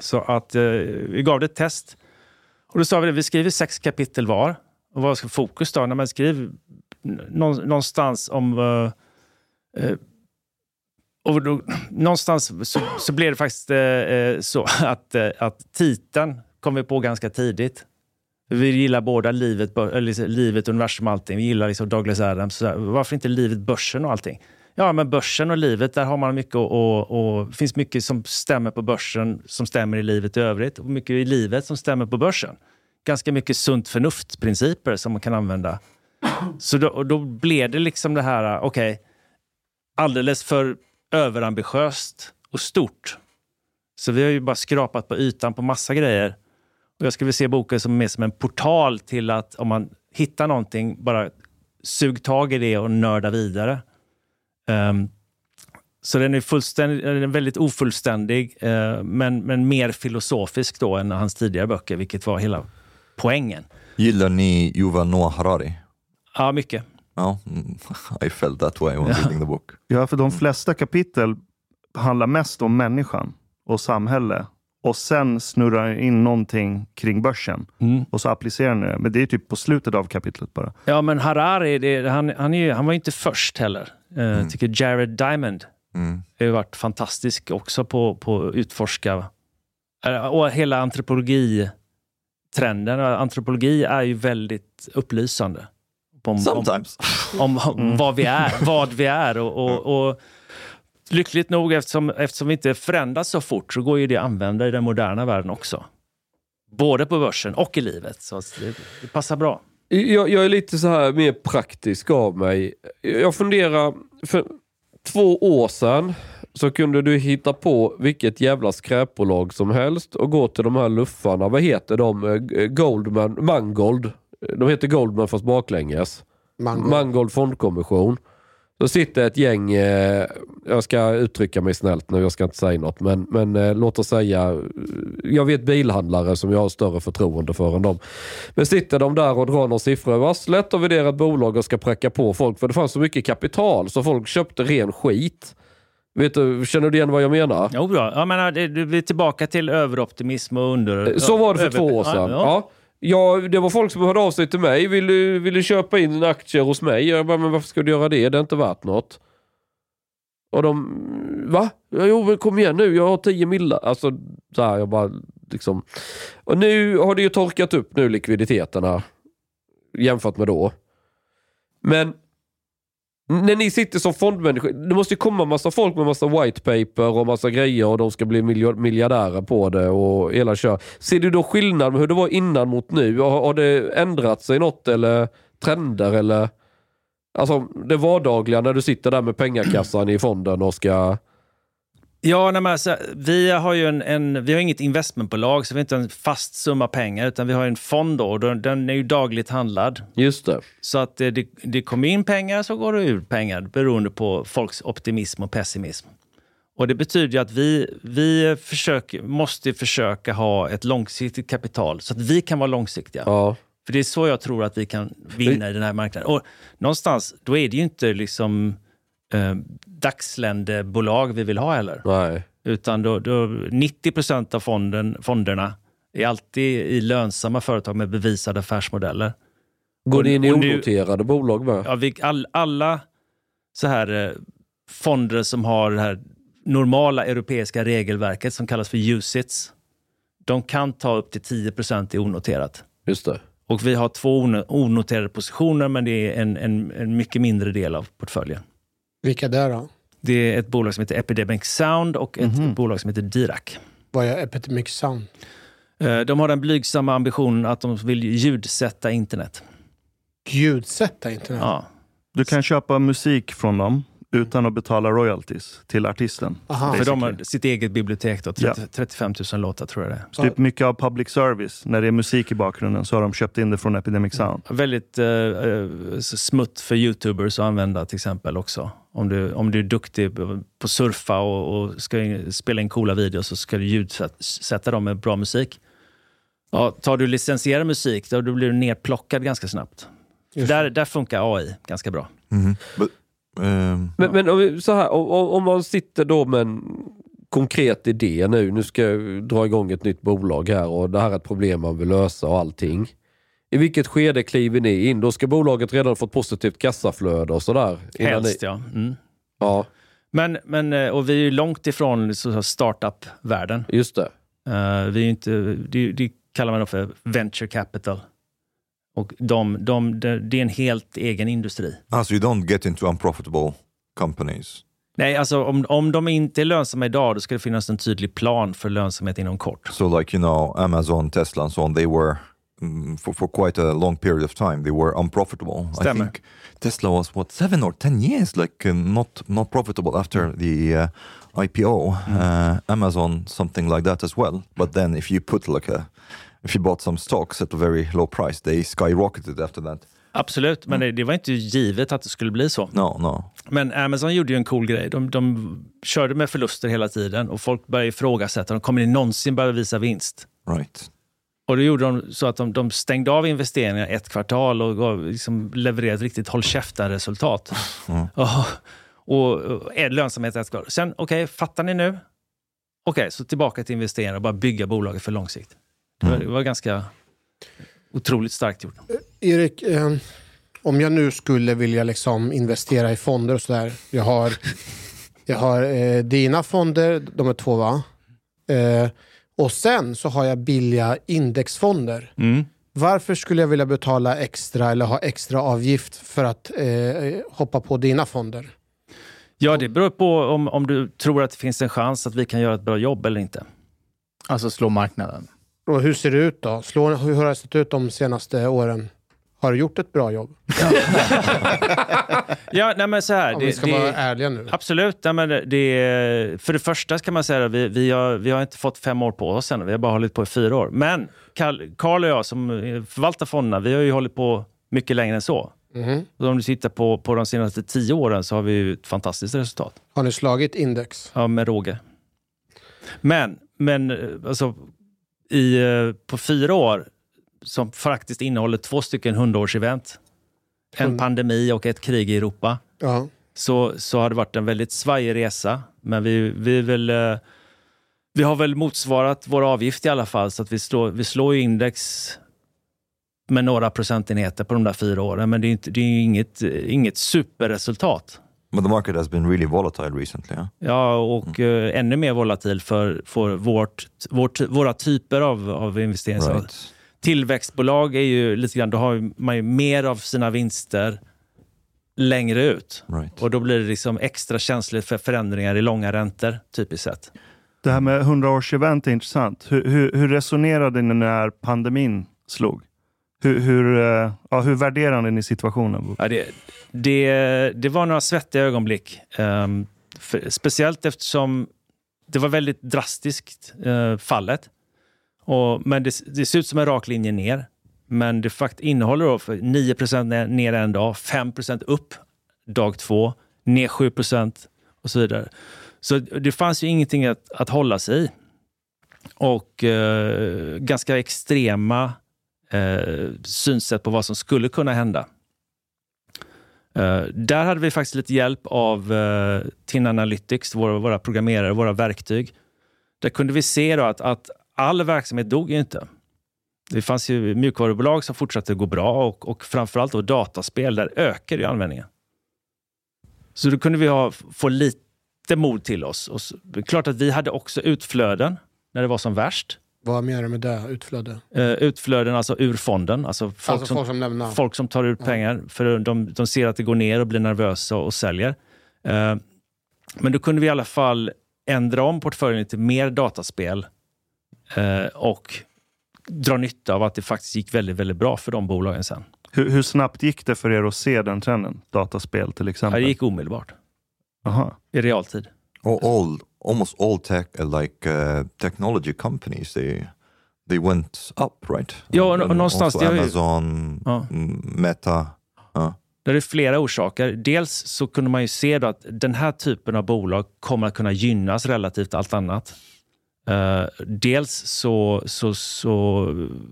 Så att eh, vi gav det ett test. Och då sa vi det, vi skriver sex kapitel var. Och vad ska fokus då? När man skriver någonstans om... Uh, uh, och då, någonstans så, så blev det faktiskt uh, så att, att titeln kom vi på ganska tidigt. Vi gillar båda livet, eller liksom livet universum och allting. Vi gillar liksom Douglas Adams. Så varför inte livet, börsen och allting? Ja, men börsen och livet, där har man mycket och, och finns mycket som stämmer på börsen som stämmer i livet i övrigt och mycket i livet som stämmer på börsen. Ganska mycket sunt förnuft-principer som man kan använda. Så då, då blev det liksom det här, äh, okej, okay, alldeles för överambitiöst och stort. Så vi har ju bara skrapat på ytan på massa grejer. Och jag skulle se boken som mer som en portal till att om man hittar någonting, bara sug tag i det och nörda vidare. Um, så den är, fullständig, den är väldigt ofullständig, uh, men, men mer filosofisk då än hans tidigare böcker, vilket var hela poängen. Gillar ni Yuval Noah Harari? Ja, mycket. Ja, I felt that way when reading the book. Ja, för de flesta kapitel handlar mest om människan och samhälle. Och sen snurrar in någonting kring börsen. Mm. Och så applicerar ni det. Men det är typ på slutet av kapitlet bara. Ja, men Harari, det, han, han, är, han var inte först heller. Uh, mm. tycker Jared Diamond mm. har varit fantastisk också på, att utforska och hela antropologitrenden. Antropologi är ju väldigt upplysande. Om, Sometimes. Om, om mm. vad vi är, vad vi är och, och, och lyckligt nog, eftersom, eftersom vi inte förändras så fort, så går ju det att använda i den moderna världen också. Både på börsen och i livet. Så det, det passar bra. Jag, jag, är lite så här mer praktisk av mig. Jag funderar, för två år sedan så kunde du hitta på vilket jävla skräpbolag som helst och gå till de här luffarna. Vad heter de? Goldman, Mangold. De heter Goldman fast baklänges. Mangold, Mangold fondkommission. Så sitter ett gäng, eh, jag ska uttrycka mig snällt nu, jag ska inte säga något, men, men eh, låt oss säga, jag vet bilhandlare som jag har större förtroende för än dem. Men sitter de där och drar några siffror över arslet och värderar ett bolag och ska präcka på folk, för det fanns så mycket kapital så folk köpte ren skit. Vet du, känner du igen vad jag menar? Jo, bra. Jag menar, det, vi är tillbaka till överoptimism och under... Så var det för över... två år sedan. Ja, ja. Det var folk som hörde av sig till mig. Vill du, vill du köpa in aktier hos mig? Jag bara, men varför ska du göra det? Det är inte värt något. Och de, va? Jo, men kom igen nu, jag har 10 millar. Alltså, så här, jag bara liksom. Och nu har det ju torkat upp nu likviditeten här. Jämfört med då. Men när ni sitter som fondmänniskor, det måste ju komma massa folk med massa white paper och massa grejer och de ska bli miljardärer på det och hela kör. Ser du då skillnad med hur det var innan mot nu? Har, har det ändrat sig något eller trender eller? Alltså det vardagliga när du sitter där med pengakassan i fonden och ska Ja, nej, alltså, vi har ju en, en, vi har inget investmentbolag, så vi har inte en fast summa pengar, utan vi har en fond då, och den, den är ju dagligt handlad. Just det. Så att det, det, det kommer in pengar så går det ut pengar, beroende på folks optimism och pessimism. Och Det betyder att vi, vi försöker, måste försöka ha ett långsiktigt kapital, så att vi kan vara långsiktiga. Ja. För det är så jag tror att vi kan vinna i den här marknaden. Och någonstans, då är det ju inte liksom eh, dagsländebolag vi vill ha heller. Nej. Utan då, då 90 procent av fonden, fonderna är alltid i lönsamma företag med bevisade affärsmodeller. Går ni in i onoterade bolag med? Ja, vi, all, alla så här eh, fonder som har det här normala europeiska regelverket som kallas för USITS, de kan ta upp till 10 procent i onoterat. Just det. Och vi har två ono- onoterade positioner, men det är en, en, en mycket mindre del av portföljen. Vilka där då? Det är ett bolag som heter Epidemic Sound och ett Mhm. bolag som heter Dirac. Vad är Epidemic Sound? Eh, De har den blygsamma ambitionen att de vill ljudsätta internet. Ljudsätta internet? Ja. Du kan köpa musik från dem utan att betala royalties till artisten. Aha. För de har sitt eget bibliotek, då, 30, Ja. 35 000 låtar tror jag det är. Så typ mycket av public service, när det är musik i bakgrunden, så har de köpt in det från Epidemic Sound. Väldigt eh, eh, smutt för youtubers att använda till exempel också. Om du, om du är duktig på surfa och, och ska in- spela in coola videos så ska du ljudsätta dem med bra musik. Ja, tar du licensierad musik då, då blir du nerplockad ganska snabbt. Där, där funkar AI ganska bra. Mhm. But um, Men, men om, vi- så här, om, om man sitter då med en konkret idé nu, nu ska jag dra igång ett nytt bolag här och det här är ett problem man vill lösa och allting. I vilket skede kliver ni in? Då ska bolaget redan fått positivt kassaflöde och sådär? Helst ni, ja. Mm. Ja, Men, men, eh, och vi är ju långt ifrån startup-världen. just det. Eh, vi är inte, det, det kallar man då för venture capital. Och de, de, det är en helt egen industri. so you don't get into unprofitable companies. Nej, alltså om, om de inte är lönsamma idag, då ska det finnas en tydlig plan för lönsamhet inom kort. So, like you know, Amazon, Tesla, and so on, they were mm, for for quite a long period of time they were unprofitable. I Stämmer. think Tesla was what seven or ten years like uh, not not profitable after the uh, IPO. Uh, Amazon something like that as well. But then if you put like a if you bought some stocks at a very low price, they skyrocketed after that. Absolut, men det, det var inte givet att det skulle bli så. No, no. Men Amazon gjorde ju en cool grej. De, de körde med förluster hela tiden och folk började ifrågasätta. De kommer ni någonsin börja visa vinst? Right. Och då gjorde de så att de, de stängde av investeringar ett kvartal och gav, liksom, levererade ett riktigt håll käften-resultat. Och, och, och är lönsamhet ett kvartal. Sen, okej, fattar ni nu? Okej, så tillbaka till investeringar och bara bygga bolaget för lång sikt. Det var, det var ganska otroligt starkt gjort. Erik, eh, om jag nu skulle vilja liksom investera i fonder och sådär. Jag har, jag har eh, dina fonder, de är två va? Eh, och sen så har jag billiga indexfonder. Varför skulle jag vilja betala extra eller ha extra avgift för att eh, hoppa på dina fonder? Ja, det beror på om, om du tror att det finns en chans att vi kan göra ett bra jobb eller inte. Alltså slå marknaden. Och hur ser det ut då? Slå, hur har det sett ut de senaste åren? Har du gjort ett bra jobb? Ja, nej men så här. Om det- vi ska det- vara ärliga nu. Absolut. Nej, men det, för det första kan man säga att vi, vi, har, vi har inte fått fem år på oss än. Vi har bara hållit på i fyra år. Men Karl Karl och jag som förvaltar fonderna, vi har ju hållit på mycket längre än så. Och om du tittar på, på de senaste tio åren så har vi ju ett fantastiskt resultat. Har ni slagit index? Ja, med råge. Men, men alltså, i, eh, på fyra år, som faktiskt innehåller två stycken hundraårsevent, en Hund- pandemi och ett krig i Europa, Ja. så, så har det varit en väldigt svajig resa. Men vi, vi, vill, eh, vi har väl motsvarat vår avgift i alla fall, så att vi slår, vi slår index med några procentenheter på de där fyra åren. Men det är, inte, det är inget, inget superresultat. But the market has been really volatile recently. Huh? Ja, och eh, ännu mer volatil för, för vårt, vårt, våra typer av, av investeringar. Right. Tillväxtbolag är ju lite grann, då har man ju mer av sina vinster längre ut. Right. Och då blir det liksom extra känsligt för förändringar i långa räntor, typiskt sett. Det här med 100-årsevent är intressant. Hur, hur, hur resonerade ni när pandemin slog? Hur, hur, eh, ja, hur värderade ni situationen? Ja, det, det, det var några svettiga ögonblick. Um, för, speciellt eftersom det var väldigt drastiskt, uh, fallet. Och, men det, det ser ut som en rak linje ner. Men det fakt innehåller då för 9 ner, ner en dag, 5% upp dag två, ner 7 och så vidare. Så det fanns ju ingenting att, att hålla sig i. Och uh, ganska extrema eh, synsätt på vad som skulle kunna hända. Eh, där hade vi faktiskt lite hjälp av eh, TIN Analytics, våra, våra programmerare, våra verktyg. Där kunde vi se då att, att all verksamhet dog ju inte. Det fanns ju mjukvarubolag som fortsatte gå bra och, och framförallt då dataspel, där ökade ju användningen. Så då kunde vi ha, få lite mod till oss. Och så, det är klart att vi hade också utflöden när det var som värst. Vad menar du med det? Utflöde? Eh, utflöden alltså ur fonden. Alltså folk, Alltså som, folk som lämnar? folk som tar ut pengar. För de, de ser att det går ner och blir nervösa och säljer. Eh, men då kunde vi i alla fall ändra om portföljen till mer dataspel eh, och dra nytta av att det faktiskt gick väldigt, väldigt bra för de bolagen sen. Hur, hur snabbt gick det för er att se den trenden? Dataspel till Ja, exempel. det gick omedelbart, Aha. i realtid. all almost all tech uh, like uh, technology companies they they went up right Ja, och- And och någonstans, det ju- Amazon Ja. mm, Meta uh, Där är flera orsaker. Dels så kunde man ju se då att den här typen av bolag kommer att kunna gynnas relativt allt annat. Eh, dels så, så, så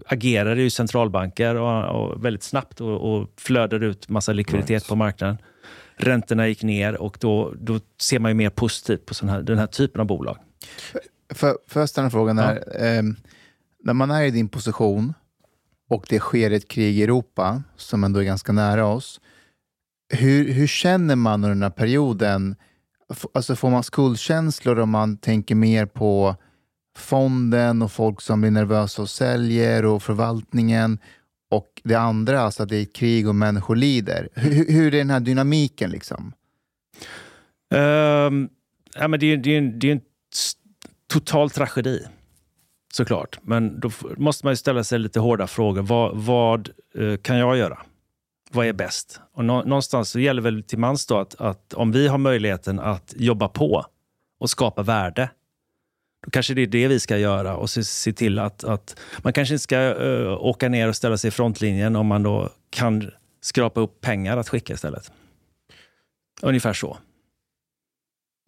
agerade ju centralbanker och, och väldigt snabbt och, och flödade ut massa likviditet Right. på marknaden. Räntorna gick ner och då, då ser man ju mer positivt på sån här, den här typen av bolag. För, för jag ställa frågan där. ehm, när man är i din position och det sker ett krig i Europa som ändå är ganska nära oss. Hur, hur känner man under den här perioden? F- Alltså får man skuldkänslor om man tänker mer på fonden och folk som blir nervösa och säljer och förvaltningen och det andra, alltså att det är ett krig och människor lider. Hur, hur är den här dynamiken liksom? Um, ja, men det, är, det, är en, det är en total tragedi, såklart. Men då måste man ju ställa sig lite hårda frågor. Vad, vad uh, kan jag göra? Vad är bäst? Och nå, någonstans så gäller väl till mans då att, att om vi har möjligheten att jobba på och skapa värde, då kanske det är det vi ska göra och se, se till att, att man kanske inte ska eh, åka ner och ställa sig i frontlinjen om man då kan skrapa upp pengar att skicka istället. Ungefär så.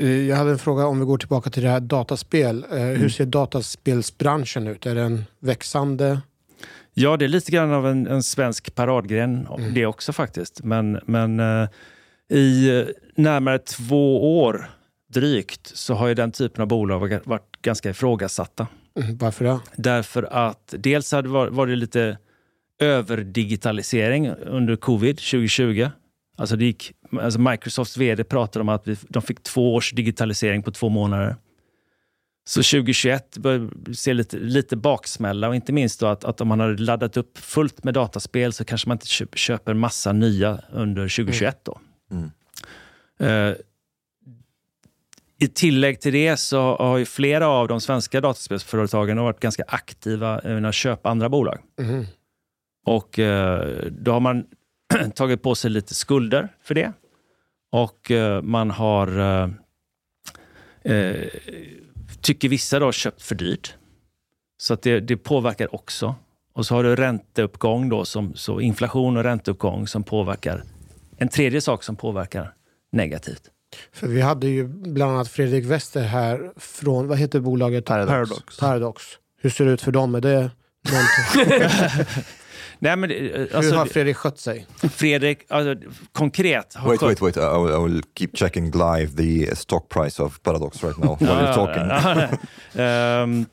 Eh, Jag hade en fråga om vi går tillbaka till det här dataspel. Eh, Mm. Hur ser dataspelsbranschen ut? Är den växande? Ja, det är lite grann av en, en svensk paradgren Mm. det också faktiskt. Men, men i närmare två år drygt så har ju den typen av bolag varit ganska ifrågasatta. Mm, Varför det? Därför att dels hade det varit, varit lite överdigitalisering under covid 2020. Alltså det gick, alltså Microsofts vd pratade om att vi, de fick två års digitalisering på två månader. Så 2021 börjar se lite, lite baksmälla och inte minst då att, att om man har laddat upp fullt med dataspel så kanske man inte köp, köper massa nya under 2021. Då. Mm. Eh, I tillägg till det så har ju flera av de svenska dataspelsföretagen varit ganska aktiva i att köpa andra bolag. Mhm. Och eh, då har man tagit på sig lite skulder för det. Och eh, man har, eh, eh, tycker vissa då, köpt för dyrt. Så att det, det påverkar också. Och så har du ränteuppgång, då, som, så inflation och ränteuppgång som påverkar. En tredje sak som påverkar negativt. För vi hade ju bland annat Fredrik Wester här från, vad heter bolaget? Paradox. Paradox. Hur ser det ut för dem? Är det? Nej, men, Hur alltså, har Fredrik skött sig? Fredrik, alltså, konkret har wait skött- wait wait I will, I will keep checking live the stock price of Paradox right now while you're talking Ehm,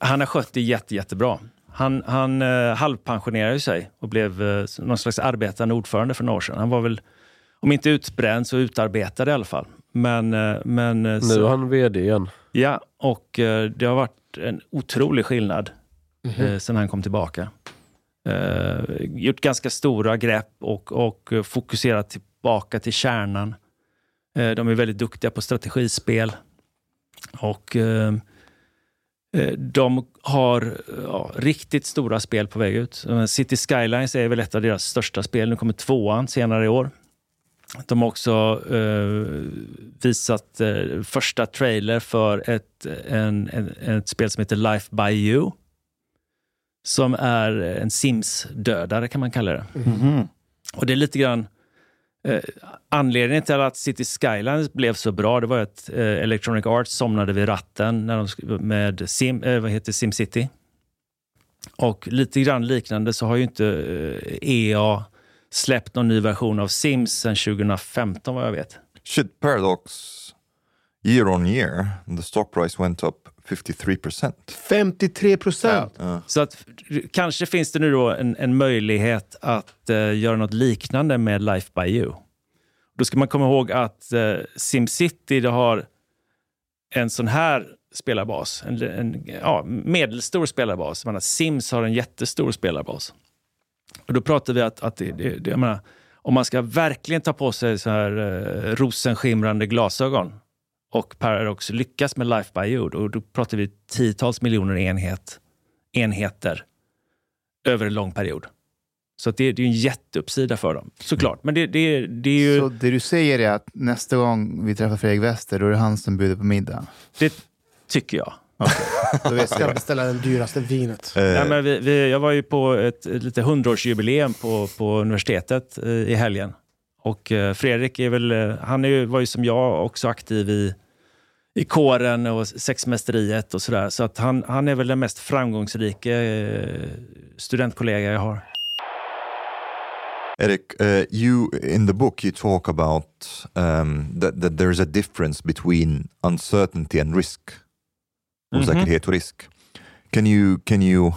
han har skött det jätte, jättebra. Han, han uh, halvpensionerade ju sig och blev uh, någon slags arbetande ordförande för några år sedan. Han var väl, om inte utbränd, så utarbetad i alla fall. Men, eh, men, eh, Nu så, är han vd igen. Ja, och eh, det har varit en otrolig skillnad Mhm. eh, sen han kom tillbaka. Gjort ganska stora grepp och, och fokuserat tillbaka till kärnan. De är väldigt duktiga på strategispel. Och de har ja, riktigt stora spel på väg ut. City Skylines är väl ett av deras största spel. Nu kommer tvåan senare i år. De har också eh, visat eh, första trailer för ett, en, en, ett spel som heter Life by You. Som är en Sims-dödare kan man kalla det. Mhm. Och det är lite grann eh, anledningen till att City Skylines blev så bra. Det var att eh, Electronic Arts somnade vid ratten när de, med Sim, eh, vad heter SimCity. Och lite grann liknande så har ju inte EA släppt någon ny version av Sims sedan 2015 vad jag vet. Shit, Paradox year on year, the stock price went up 53%. 53 procent? Uh, Så att kanske finns det nu då en, en möjlighet att eh, göra något liknande med Life by You. Då ska man komma ihåg att eh, SimCity har en sån här spelarbas. En, en ja, medelstor spelarbas. Sims har en jättestor spelarbas. Och då pratar vi att, att det, det, menar, om man ska verkligen ta på sig så här eh, rosenskimrande glasögon och Paradox lyckas med Life by You, då, då pratar vi tiotals miljoner enhet, enheter över en lång period. Så det, det är en jätteuppsida för dem, såklart. Men det, det, det är ju... Så det du säger är att nästa gång vi träffar Fredrik Wester, då är det han som bjuder på middag? Det tycker jag. Då vet Ska jag. beställa det dyraste vinet. Nej, men vi, vi, jag var ju på ett, ett lite hundraårsjubileum på, på universitetet eh, i helgen. Och eh, Fredrik är väl, eh, han är ju, var ju som jag också aktiv i, i kåren och sexmästeriet och sådär. Så att han, han är väl den mest framgångsrika eh, studentkollega jag har. Eric, uh, you in the book you talk about um, that, that there's a difference between uncertainty and risk, Mm-hmm. osäkerhet och risk. Can you can you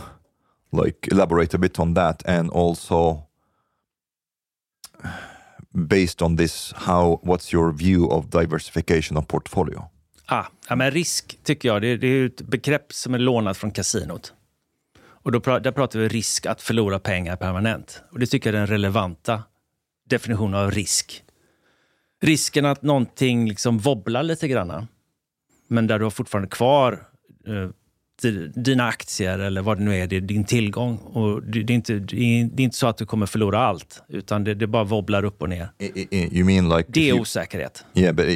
like elaborate a bit on that and also based on this, how what's your view of diversification of portfolio? Ah, ja, men risk tycker jag, det, det är ju ett begrepp som är lånat från kasinot. Och då, pra- där pratar vi risk att förlora pengar permanent. Och det tycker jag är den relevanta definitionen av risk. Risken att någonting liksom wobblar lite grann, men där du har fortfarande kvar dina aktier eller vad det nu är, det är din tillgång. Och det, är inte, det, är, inte så att du kommer förlora allt, utan det, det bara wobblar upp och ner. I, I, I- you mean like Det är you- osäkerhet. Yeah, but uh,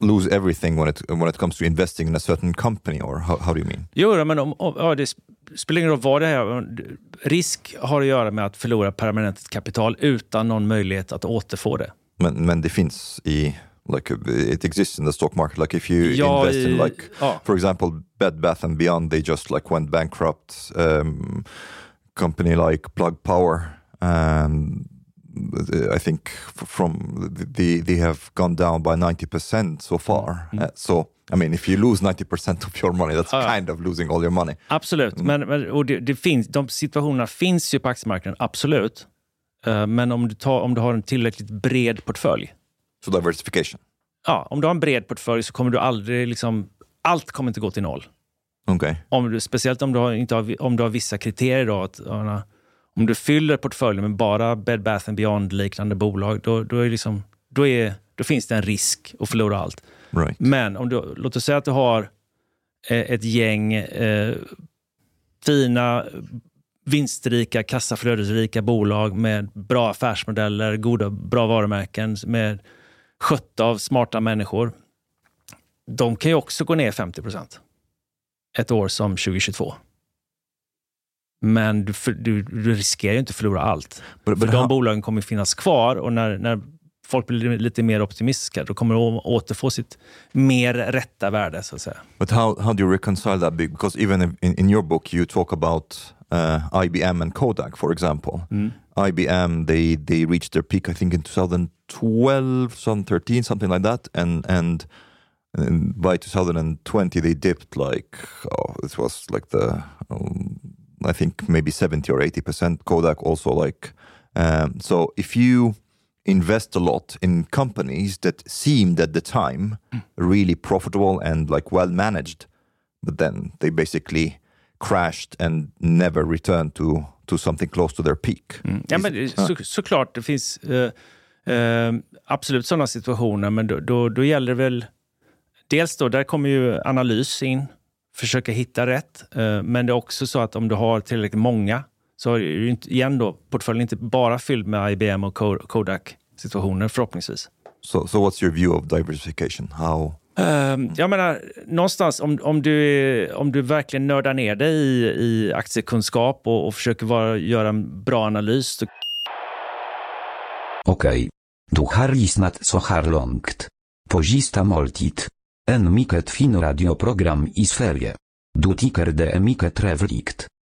lose everything when it when it comes to investing in a certain company, or how, how do you mean? Jo, men om, om, ja, det sp- spelar ingen roll vad det är. Risk har att göra med att förlora permanent kapital utan någon möjlighet att återfå det. Men, men det finns i like uh, it exists in the stock market. Like if you Ja, invest in i- like, ja. for example, Bed Bath and Beyond, they just like went bankrupt. Um, company like Plug Power, um, I think from the they have gone down by ninety percent so far. Uh, so I mean, if you lose ninety percent of your money, that's Mm. Ja, ja. kind of losing all your money. Absolut. Men, men, och det, det finns, de situationerna finns ju på aktiemarknaden, absolut. Eh, Men om du, tar, om du har en tillräckligt bred portfölj. So diversification. Ja, om du har en bred portfölj så kommer du aldrig... Liksom, allt kommer inte gå till noll. Okay. Om du, speciellt om du har, inte har, om du har vissa kriterier. Då, att, om du fyller portföljen med bara Bed Bath and Beyond-liknande bolag, då, då, är liksom, då, är, då finns det en risk att förlora allt. Right. Men om du, låt oss säga att du har eh, ett gäng eh, fina, vinstrika, kassaflödesrika bolag med bra affärsmodeller, goda, bra varumärken, med skötta av smarta människor. De kan ju också gå ner 50 procent ett år som 2022. Men du, för, du, du riskerar ju inte att förlora allt. But, För but de how, bolagen kommer finnas kvar och när, när folk blir lite mer optimistiska, då kommer de återfå sitt mer rätta värde, så att säga. But how, how do you reconcile that? Be- Because even in, in your book you talk about uh, IBM and Kodak, for example. IBM they they reached their peak I think in 2012, 2013, something like that, and and, and by 2020 they dipped like oh, it was like the um, I think maybe 70 or 80 percent. Kodak also like um, so if you invest a lot in companies that seemed at the time really profitable and like well managed, but then they basically crashed and never returned to to something close to their peak. Ja, men, så, såklart, det finns eh, eh, absolut sådana situationer, men då, då, då gäller det väl... Dels då, där kommer ju analys in, försöka hitta rätt. Eh, men det är också så att om du har tillräckligt många, så är ju inte, igen då, portföljen inte bara fylld med IBM och Ko- Kodak-situationer, förhoppningsvis. So so what's your view of diversification? How Ehm, jag menar, någonstans om, om, du, om du verkligen nördar ner dig i, i aktiekunskap och, och försöker vara, göra en bra analys, så Okej. Du har lyssnat så här långt. På Gista Måltid. En mycket fin radioprogram i Sverige. Du tycker det är mycket trevligt.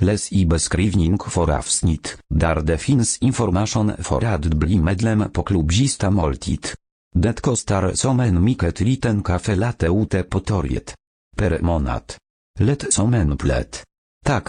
helt enkelt. Les i beskrivning for avsnitt, där det finns information för att bli medlem på klubbzista måltid. Det kostar som en mycket liten kaffe latte ute på torget. Per månad. Lätt som en plätt. Tack,